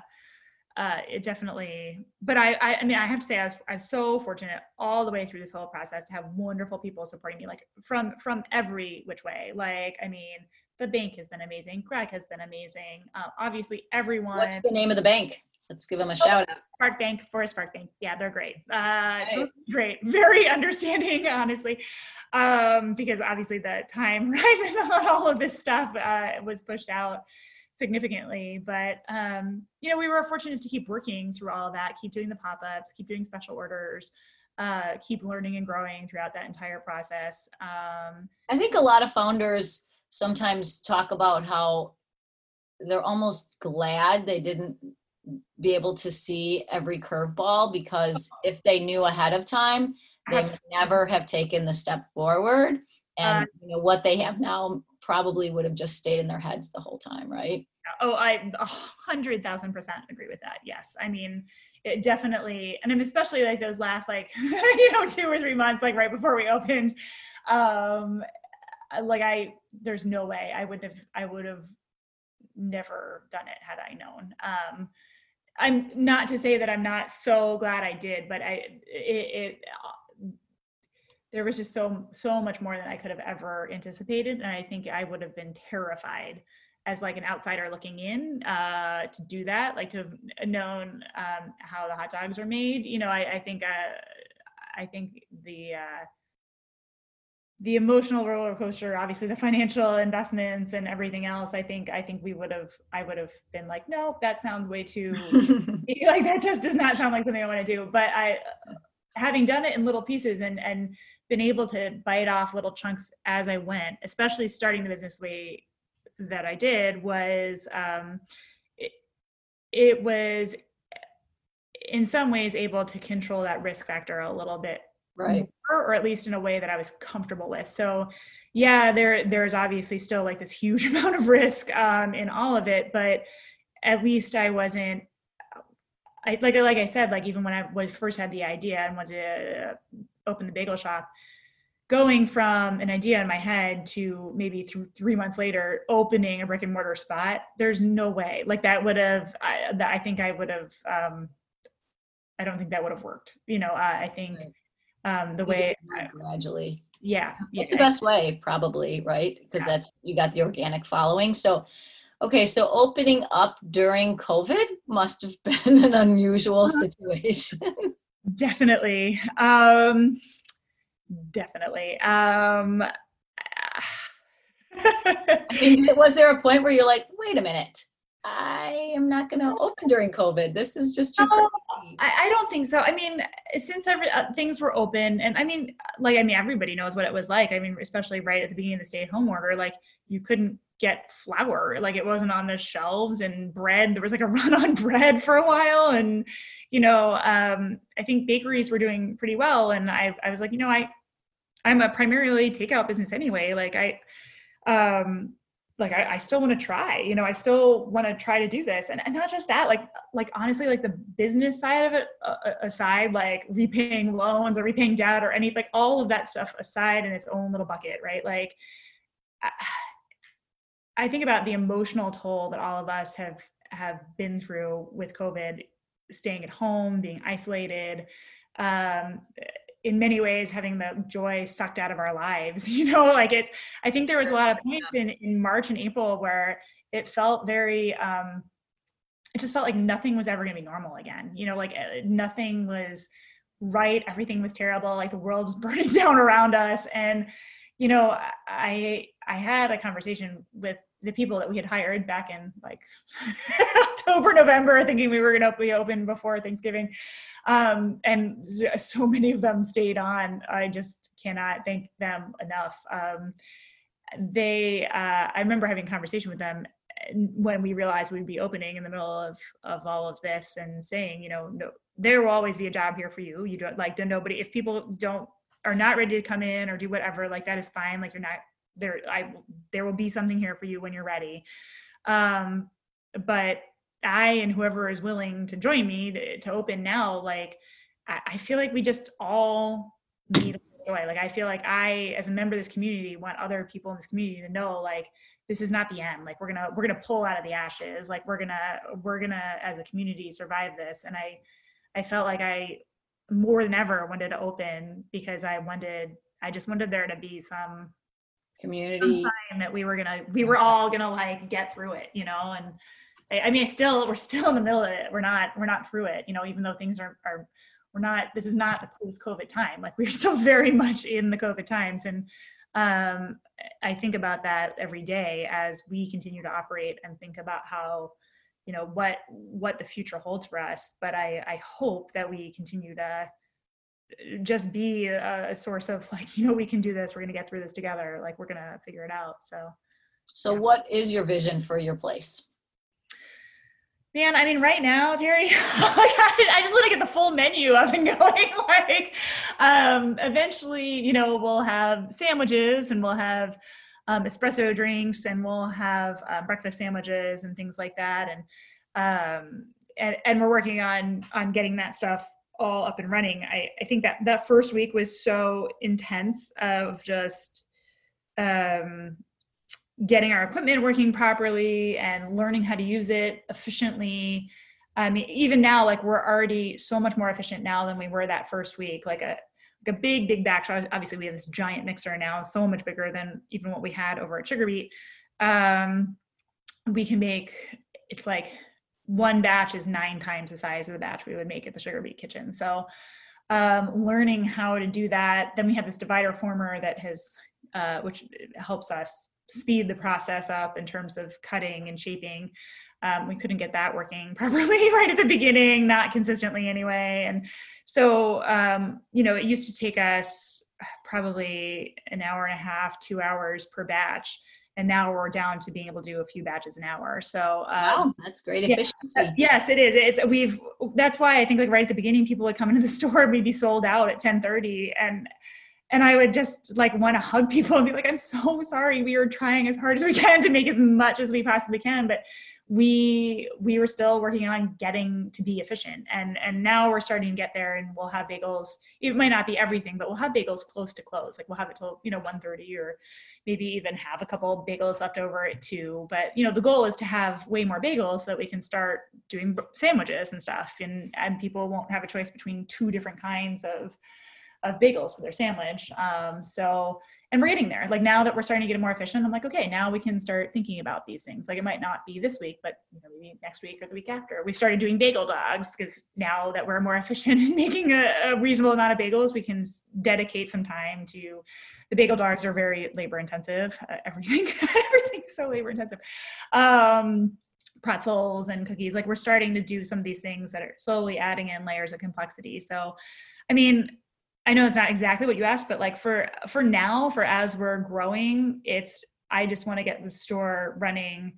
uh, it definitely, but I, I, I mean, I have to say, I was, I was so fortunate all the way through this whole process to have wonderful people supporting me, like from, from every which way. Like, I mean, the bank has been amazing. Greg has been amazing. Uh, obviously, everyone. What's the name of the bank? Let's give them a oh, shout out. Spark Bank, Forest Park Bank. Yeah, they're great. Uh, right. Great. Very understanding, honestly, um, because obviously the time horizon on all of this stuff uh, was pushed out significantly. But um, you know, we were fortunate to keep working through all of that, keep doing the pop-ups, keep doing special orders. Uh, keep learning and growing throughout that entire process. Um, I think a lot of founders sometimes talk about how they're almost glad they didn't be able to see every curveball because if they knew ahead of time, they never have taken the step forward. And uh, you know what they have now probably would have just stayed in their heads the whole time, right? Oh, I a hundred thousand percent agree with that. Yes, I mean, it definitely, and I'm especially like those last like you know two or three months, like right before we opened. Um, like I, there's no way I would have, I would have never done it had I known. Um, I'm not to say that I'm not so glad I did, but I, it, it there was just so so much more than I could have ever anticipated, and I think I would have been terrified as like an outsider looking in uh, to do that, like to have known um, how the hot dogs are made. You know, I, I think uh, I think the uh, the emotional roller coaster, obviously the financial investments and everything else. I think I think we would have I would have been like, no, that sounds way too like that just does not sound like something I want to do. But I having done it in little pieces and and been able to bite off little chunks as I went, especially starting the business way that I did was um, it, it was in some ways able to control that risk factor a little bit right more, or at least in a way that I was comfortable with. So yeah, there there's obviously still like this huge amount of risk um, in all of it, but at least I wasn't I like like I said, like even when I first had the idea and wanted to open the bagel shop, going from an idea in my head to maybe th- three months later opening a brick and mortar spot, there's no way. Like that would have, I, I think I would have. Um, I don't think that would have worked. You know, uh, I think um, the way gradually. Yeah, it's yeah. the best way, probably, right? Because yeah. that's you got the organic following. So Okay, so opening up during COVID must have been an unusual uh-huh. situation. definitely. Um, definitely. Um, I mean, was there a point where you're like, wait a minute, I am not going to open during COVID. This is just too crazy. I, I, don't think so. I mean, since every, uh, things were open, and I mean, like, I mean, everybody knows what it was like. I mean, especially right at the beginning of the stay-at-home order, like you couldn't get flour, like it wasn't on the shelves, and bread. There was like a run on bread for a while, and you know, um, I think bakeries were doing pretty well, and I, I was like, you know, I, I'm a primarily takeout business anyway. Like I, um, like I, I still want to try you know i still want to try to do this. And, and not just that like like honestly like the business side of it uh, uh, aside like repaying loans or repaying debt or any like all of that stuff aside in its own little bucket right? Like I, I think about the emotional toll that all of us have have been through with covid staying at home being isolated um, in many ways having the joy sucked out of our lives you know like it's i think there was a lot of points in, in march and april where it felt very um it just felt like nothing was ever going to be normal again you know like uh, nothing was right everything was terrible like the world was burning down around us. And you know i i had a conversation with the people that we had hired back in like October, November, thinking we were going to be open before Thanksgiving. Um, and so many of them stayed on. I just cannot thank them enough. Um, they, uh, I remember having a conversation with them when we realized we'd be opening in the middle of, of all of this and saying, you know, no, there will always be a job here for you. You don't like to nobody, if people don't, are not ready to come in or do whatever, like that is fine. Like you're not there i there will be something here for you when you're ready um but i and whoever is willing to join me to, to open now like I, I, feel like we just all need joy. Like I feel like I, as a member of this community, want other people in this community to know like this is not the end. Like we're gonna we're gonna pull out of the ashes. Like we're gonna we're gonna as a community survive this. And I I felt like I more than ever wanted to open because I wanted I just wanted there to be some community sign that we were gonna we were all gonna like get through it, you know. And I, I mean, I still we're still in the middle of it. We're not we're not through it, you know. Even though things are are we're not. This is not the post COVID time. Like we're still very much in the COVID times, and um, I think about that every day as we continue to operate and think about how you know what what the future holds for us but i i hope that we continue to just be a, a, source of like you know we can do this we're going to get through this together like we're going to figure it out so so yeah. what is your vision for your place man i mean right now terry like, I, I, just want to get the full menu up and going like um eventually you know we'll have sandwiches and we'll have um, espresso drinks and we'll have uh, breakfast sandwiches and things like that and um and, and we're working on on getting that stuff all up and running. I, I think that that first week was so intense of just um, getting our equipment working properly and learning how to use it efficiently. I mean, even now, like we're already so much more efficient now than we were that first week. Like a like a big, big batch. Obviously, we have this giant mixer now, so much bigger than even what we had over at Sugar Beet. Um, we can make it's like one batch is nine times the size of the batch we would make at the sugar beet kitchen. So um, learning how to do that. Then we have this divider former that has, uh, which helps us speed the process up in terms of cutting and shaping. Um, we couldn't get that working properly right at the beginning, not consistently anyway. And so, um, you know, it used to take us probably an hour and a half, two hours per batch and now we're down to being able to do a few batches an hour. So um, wow, that's great efficiency. Yeah, yes, it is. It's we've that's why I think like right at the beginning, people would come into the store and we'd be sold out at ten thirty, and and I would just like want to hug people and be like, I'm so sorry. We are trying as hard as we can to make as much as we possibly can, but we we were still working on getting to be efficient. And and now we're starting to get there and we'll have bagels. It might not be everything but we'll have bagels close to close. Like we'll have it till you know 1.30 or maybe even have a couple bagels left over at 2 but you know the goal is to have way more bagels so that we can start doing sandwiches and stuff. And and people won't have a choice between two different kinds of of bagels for their sandwich. Um, so and we're getting there. Like now that we're starting to get more efficient i'm like okay now we can start thinking about these things. Like it might not be this week but you know, maybe next week or the week after. We started doing bagel dogs because now that we're more efficient in making a, a reasonable amount of bagels we can dedicate some time to the bagel dogs are very labor intensive. Uh, everything everything's so labor intensive. Um, pretzels and cookies like we're starting to do some of these things that are slowly adding in layers of complexity. So i mean I know it's not exactly what you asked, but like for for now, for as we're growing, it's I just want to get the store running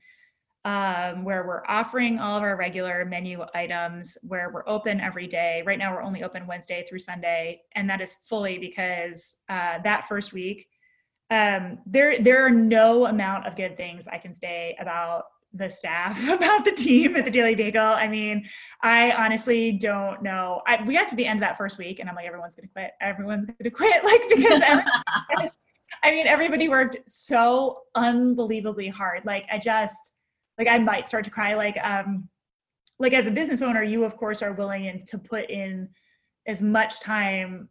um, where we're offering all of our regular menu items, where we're open every day. Right now, we're only open Wednesday through Sunday, and that is fully because uh, that first week, um, there there are no amount of good things I can say about the staff about the team at the Daily Bagel. I mean, I honestly don't know. I, we got to the end of that first week, and I'm like, everyone's gonna quit. Everyone's gonna quit, like because I mean, everybody worked so unbelievably hard. Like I just, like I might start to cry. Like um, like as a business owner, you of course are willing to put in as much time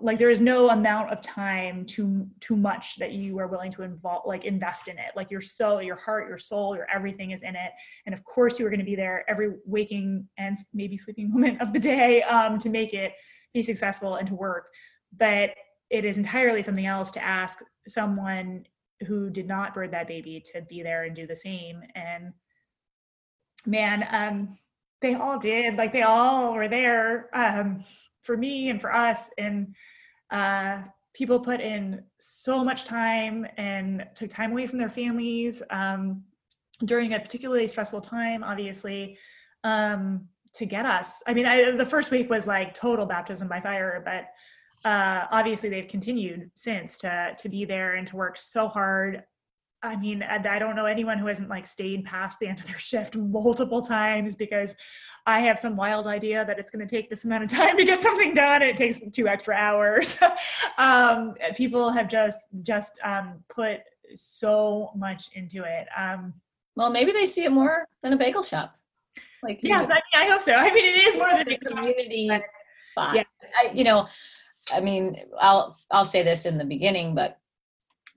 like there is no amount of time too too much that you are willing to involve like invest in it. Like your soul your heart your soul your everything is in it. And of course you are going to be there every waking and maybe sleeping moment of the day um, to make it be successful and to work. But it is entirely something else to ask someone who did not birth that baby to be there and do the same. And man um they all did. Like they all were there. Um for me and for us and uh, people put in so much time and took time away from their families um, during a particularly stressful time obviously um, to get us. I mean I, the first week was like total baptism by fire but uh, obviously they've continued since to to be there and to work so hard I mean, I don't know anyone who hasn't like stayed past the end of their shift multiple times because I have some wild idea that it's going to take this amount of time to get something done. And it takes two extra hours. um, people have just just um, put so much into it. Um, well, maybe they see it more than a bagel shop. Like yeah, I, mean, I hope so. I mean, it is more than a community spot. Yeah. I, you know, I mean, I'll I'll say this in the beginning, but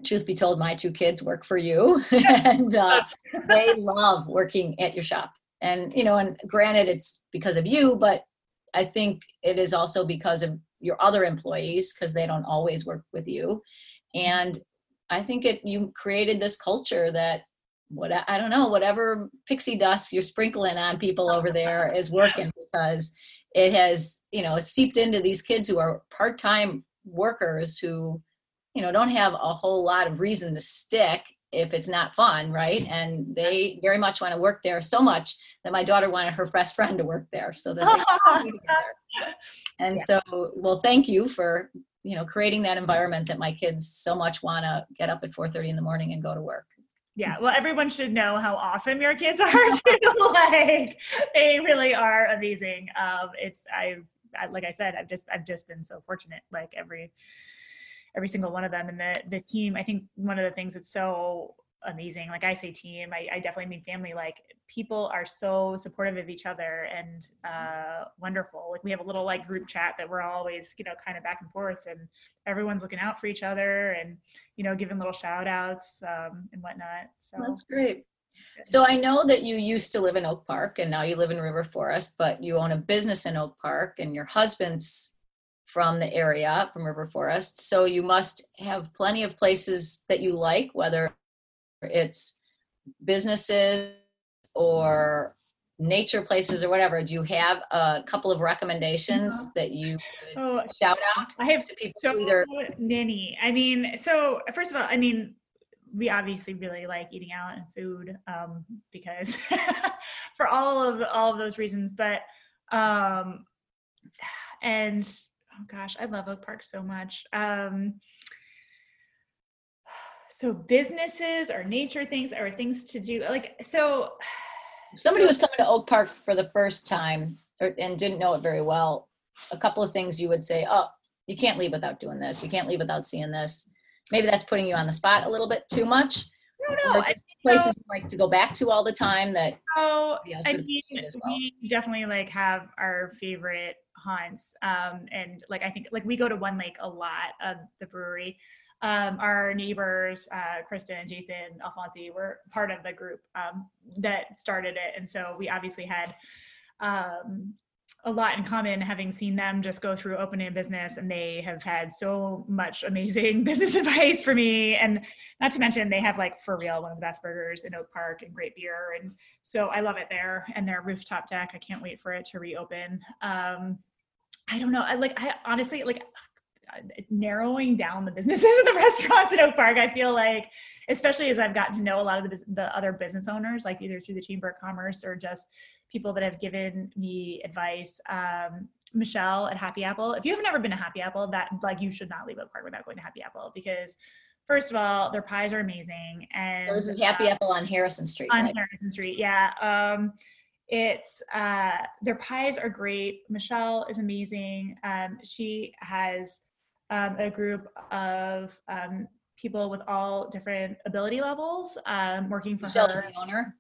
truth be told, my two kids work for you, and uh, they love working at your shop. And you know, and granted, it's because of you, but I think it is also because of your other employees because they don't always work with you. And I think it you created this culture that what I don't know, whatever pixie dust you're sprinkling on people over there is working because it has, you know, it's seeped into these kids who are part-time workers who you know don't have a whole lot of reason to stick if it's not fun right? And they very much want to work there so much that my daughter wanted her best friend to work there so that they together. and yeah. so well thank you for you know creating that environment that my kids so much want to get up at 4.30 in the morning and go to work. Yeah well everyone should know how awesome your kids are too. Like they really are amazing. Um it's i've like i said i've just i've just been so fortunate like every every single one of them. And the the team i think one of the things that's so amazing like i say team i, I definitely mean family like people are so supportive of each other and uh, wonderful. Like we have a little like group chat that we're always you know kind of back and forth and everyone's looking out for each other and you know giving little shout outs um, and whatnot. So that's great. so I know that you used to live in Oak Park and now you live in River Forest, but you own a business in Oak Park and your husband's from the area, from River Forest. So you must have plenty of places that you like, whether it's businesses or nature places or whatever. Do you have a couple of recommendations uh-huh. that you oh, shout out? I have to people so either many. I mean, so first of all, I mean, we obviously really like eating out and food um, because for all of all of those reasons, but um, and oh gosh, I love Oak Park so much. Um, so businesses or nature things or things to do like so somebody so, was coming to oak park for the first time or, and didn't know it very well. A couple of things you would say oh you can't leave without doing this. You can't leave without seeing this. Maybe that's putting you on the spot a little bit too much no, no. I, places so, you like to go back to all the time that oh I mean, well. we definitely like have our favorite haunts. Um, and like I think like we go to One Lake a lot of the brewery. Um, our neighbors, uh, Kristen, Jason, Alfonsi, were part of the group um, that started it, and so we obviously had um, a lot in common having seen them just go through opening a business and they have had so much amazing business advice for me and not to mention they have like for real one of the best burgers in oak park and great beer and so i love it there and their rooftop deck i can't wait for it to reopen um, I don't know. I like I honestly like narrowing down the businesses and the restaurants in Oak Park. I feel like, especially as I've gotten to know a lot of the, the other business owners, like either through the Chamber of Commerce or just people that have given me advice. Um, Michelle at Happy Apple. If you have never been to Happy Apple, that like you should not leave Oak Park without going to Happy Apple because first of all, their pies are amazing. And this is Happy uh, Apple on Harrison Street. On right? Harrison Street, yeah. Um, it's uh, their pies are great. Michelle is amazing. Um, she has um, a group of um, people with all different ability levels um, working for Michelle her. is the owner.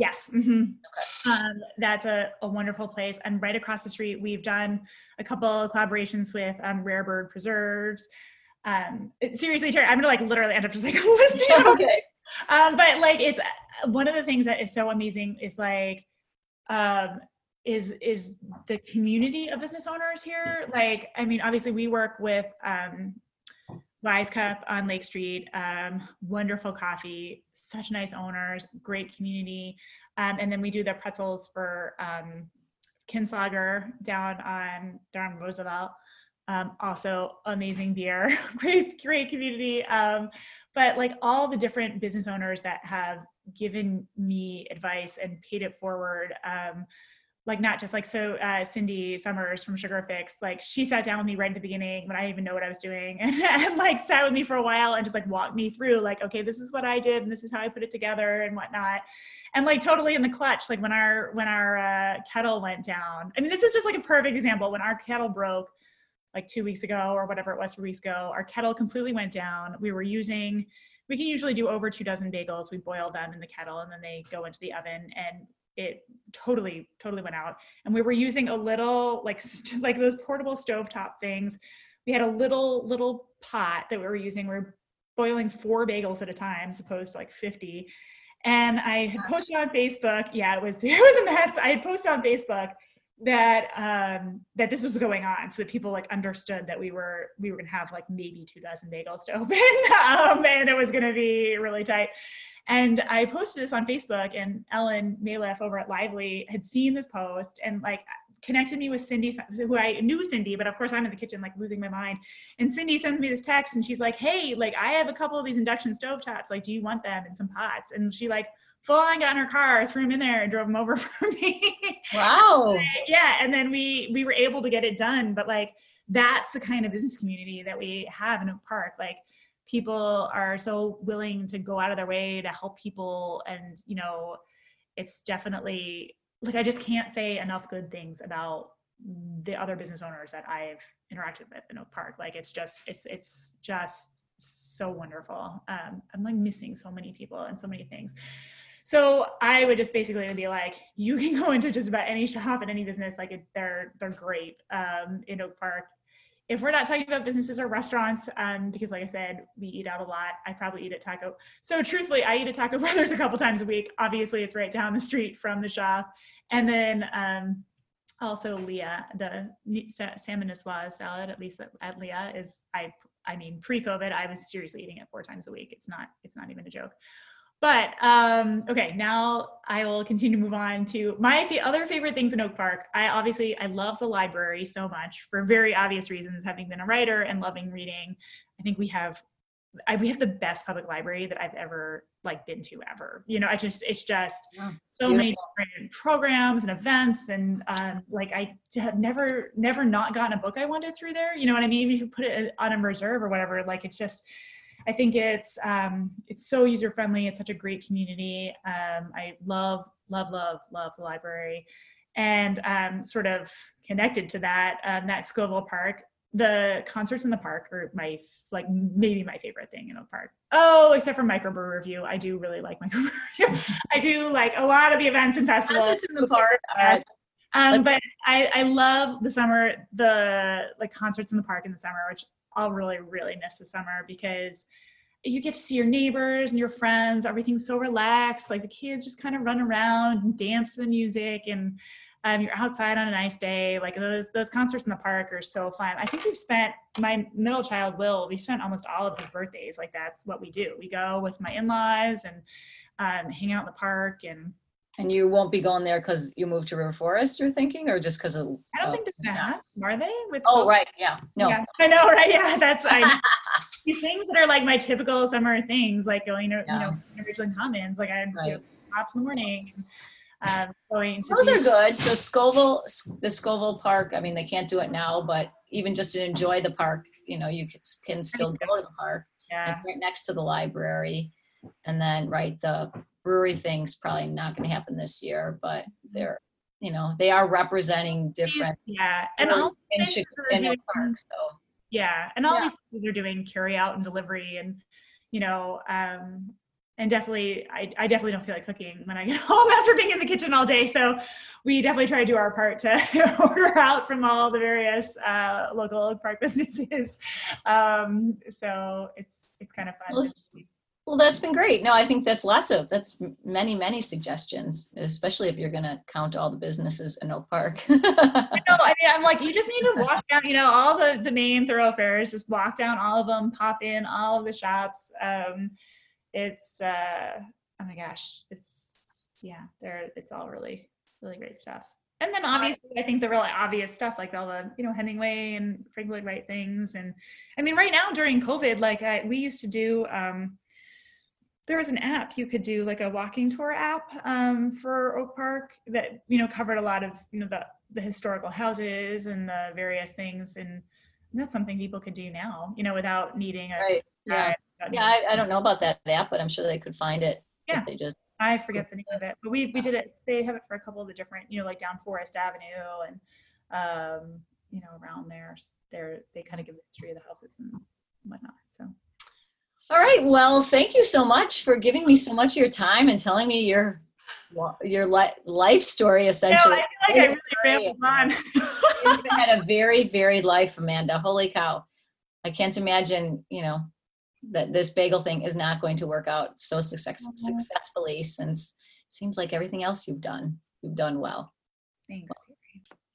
Yes. Mm-hmm. Okay. Um, that's a, a, wonderful place. And right across the street, we've done a couple of collaborations with um, Rare Bird Preserves. Um, it, seriously, Terry, I'm gonna like literally end up just like listing. okay. Um, but like, it's one of the things that is so amazing is like um, is is the community of business owners here. Like, I mean, obviously we work with um, Wise Cup on Lake Street, um, wonderful coffee, such nice owners, great community, um, and then we do the pretzels for um, Kinslahger down on down Roosevelt. Um, also amazing beer, great great community. Um, but like all the different business owners that have given me advice and paid it forward um, like not just like so uh, Cindy Summers from Sugar Fix, like she sat down with me right at the beginning when I didn't even know what I was doing and, and, like sat with me for a while and just like walked me through like, okay, this is what I did and this is how I put it together and whatnot. And like totally in the clutch, like when our when our uh, kettle went down. I mean, this is just like a perfect example. When our kettle broke like two weeks ago or whatever it was, two weeks ago, our kettle completely went down. We were using we can usually do over two dozen bagels. We boil them in the kettle and then they go into the oven. And it totally totally went out. And we were using a little like st- like those portable stovetop things. We had a little little pot that we were using. We are boiling four bagels at a time as opposed to like 50 and i had posted on facebook. Yeah it was it was a mess. I had posted on facebook that um that this was going on so that people like understood that we were we were gonna have like maybe two dozen bagels to open um and it was gonna be really tight and I posted this on Facebook, and Ellen Maleff over at Lively had seen this post and like connected me with Cindy, who I knew Cindy, but of course I'm in the kitchen like losing my mind. And Cindy sends me this text, and she's like, "Hey, like I have a couple of these induction stove tops. Like, do you want them and some pots?" And she like full on got in her car, threw him in there, and drove him over for me. Wow. yeah, and then we we were able to get it done. But like that's the kind of business community that we have in Oak Park. Like people are so willing to go out of their way to help people and you know it's definitely like i just can't say enough good things about the other business owners that i've interacted with in oak park like it's just it's it's just so wonderful um, i'm like missing so many people and so many things so i would just basically be like you can go into just about any shop and any business like it, they're they're great um, in oak park if we're not talking about businesses or restaurants, um, because like I said, we eat out a lot. I probably eat at Taco. So truthfully, I eat at Taco Brothers a couple times a week. Obviously, it's right down the street from the shop. And then um, also Leah, the salmon niçoise salad, at least at, at Leah, is I. I mean, pre-COVID, I was seriously eating it four times a week. It's not. It's not even a joke. But um, okay, now I will continue to move on to my the other favorite things in Oak Park. I obviously I love the library so much for very obvious reasons. Having been a writer and loving reading, I think we have I, we have the best public library that I've ever like been to ever. You know, I just it's just yeah, so beautiful. many different programs and events and um, like I have never never not gotten a book I wanted through there. You know what I mean? If you put it on a reserve or whatever, like it's just I think it's um, it's so user friendly. It's such a great community. Um, I love love love love the library, and um, sort of connected to that um, that Scoville Park. The concerts in the park are my like maybe my favorite thing in a park. Oh, except for microbrew review, I do really like microbrew review. I do like a lot of the events and festivals. Concerts in the park. Uh, um, but I, I love the summer, the like concerts in the park in the summer, which I'll really, really miss the summer because you get to see your neighbors and your friends. Everything's so relaxed. Like the kids just kind of run around and dance to the music, and um, you're outside on a nice day. Like those those concerts in the park are so fun. I think we've spent my middle child Will. We spent almost all of his birthdays. Like that's what we do. We go with my in laws and um, hang out in the park and and you won't be going there because you moved to River Forest, you're thinking, or just because of? I don't think they're not. Are they? With oh, right. Yeah. No. Yeah, I know, right? Yeah. That's I, these things that are like my typical summer things, like going to, yeah. you know, Ridgeland Commons. Like I right. hops in the morning. And, um, going to Those are good. So Scoville, the Scoville Park, I mean, they can't do it now, but even just to enjoy the park, you know, you can, can still go to the park. Yeah. It's right next to the library. And then, right, the brewery thing's probably not going to happen this year, but they're you know they are representing different yeah and all in, doing, park so. Yeah and all yeah. these things are doing carry out and delivery and you know um and definitely I, I definitely don't feel like cooking when i get home after being in the kitchen all day so we definitely try to do our part to order out from all the various uh, local park businesses. Um so it's it's kind of fun. Well, well, that's been great. No, I think that's lots of that's many many suggestions, especially if you're going to count all the businesses in Oak Park. I know. I mean, I'm like, you just need to walk down, you know, all the the main thoroughfares. Just walk down all of them, pop in all of the shops. Um, it's uh, oh my gosh, it's yeah, there. It's all really really great stuff. And then obviously, I think the really obvious stuff like all the you know Hemingway and Frank Lloyd Wright things, and I mean, right now during COVID, like I, we used to do. Um, there was an app you could do like a walking tour app um, for Oak Park that you know covered a lot of you know the the historical houses and the various things. And that's something people could do now you know without needing a right. Yeah. yeah I, I, don't know about that app but i'm sure they could find it yeah. they just i forget the name of it but we we did it. They have it for a couple of the different you know like down forest avenue and um you know around there there they kind of give the history of the houses and whatnot so all right. Well, thank you so much for giving me so much of your time and telling me your your life story essentially. No, I feel like I really on. You've had a very varied life, Amanda. Holy cow! I can't imagine, you know, that this bagel thing is not going to work out so success- mm-hmm. successfully. Since it seems like everything else you've done, you've done well. Thanks.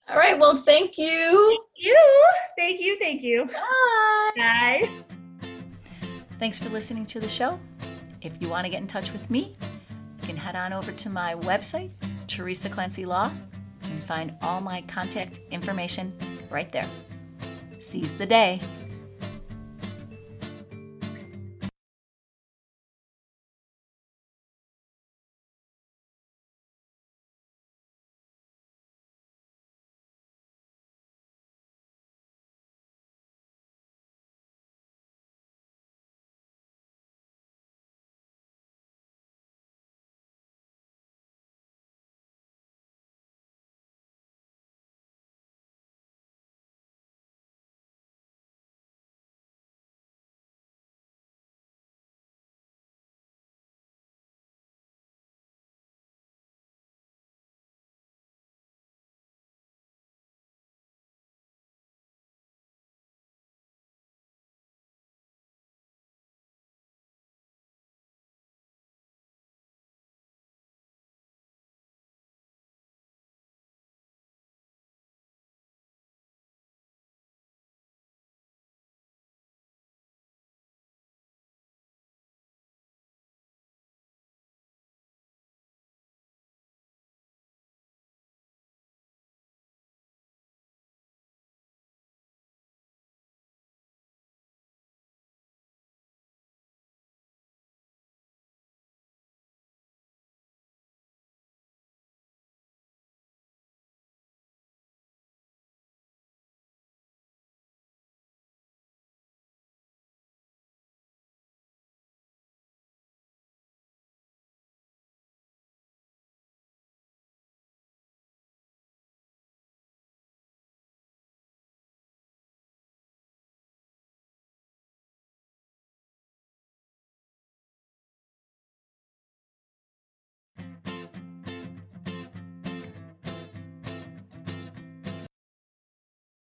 All right. Well, thank you. Thank you. Thank you. Thank you. Bye. Bye. Thanks for listening to the show. If you want to get in touch with me, you can head on over to my website, Teresa Clancy Law, and find all my contact information right there. Seize the day.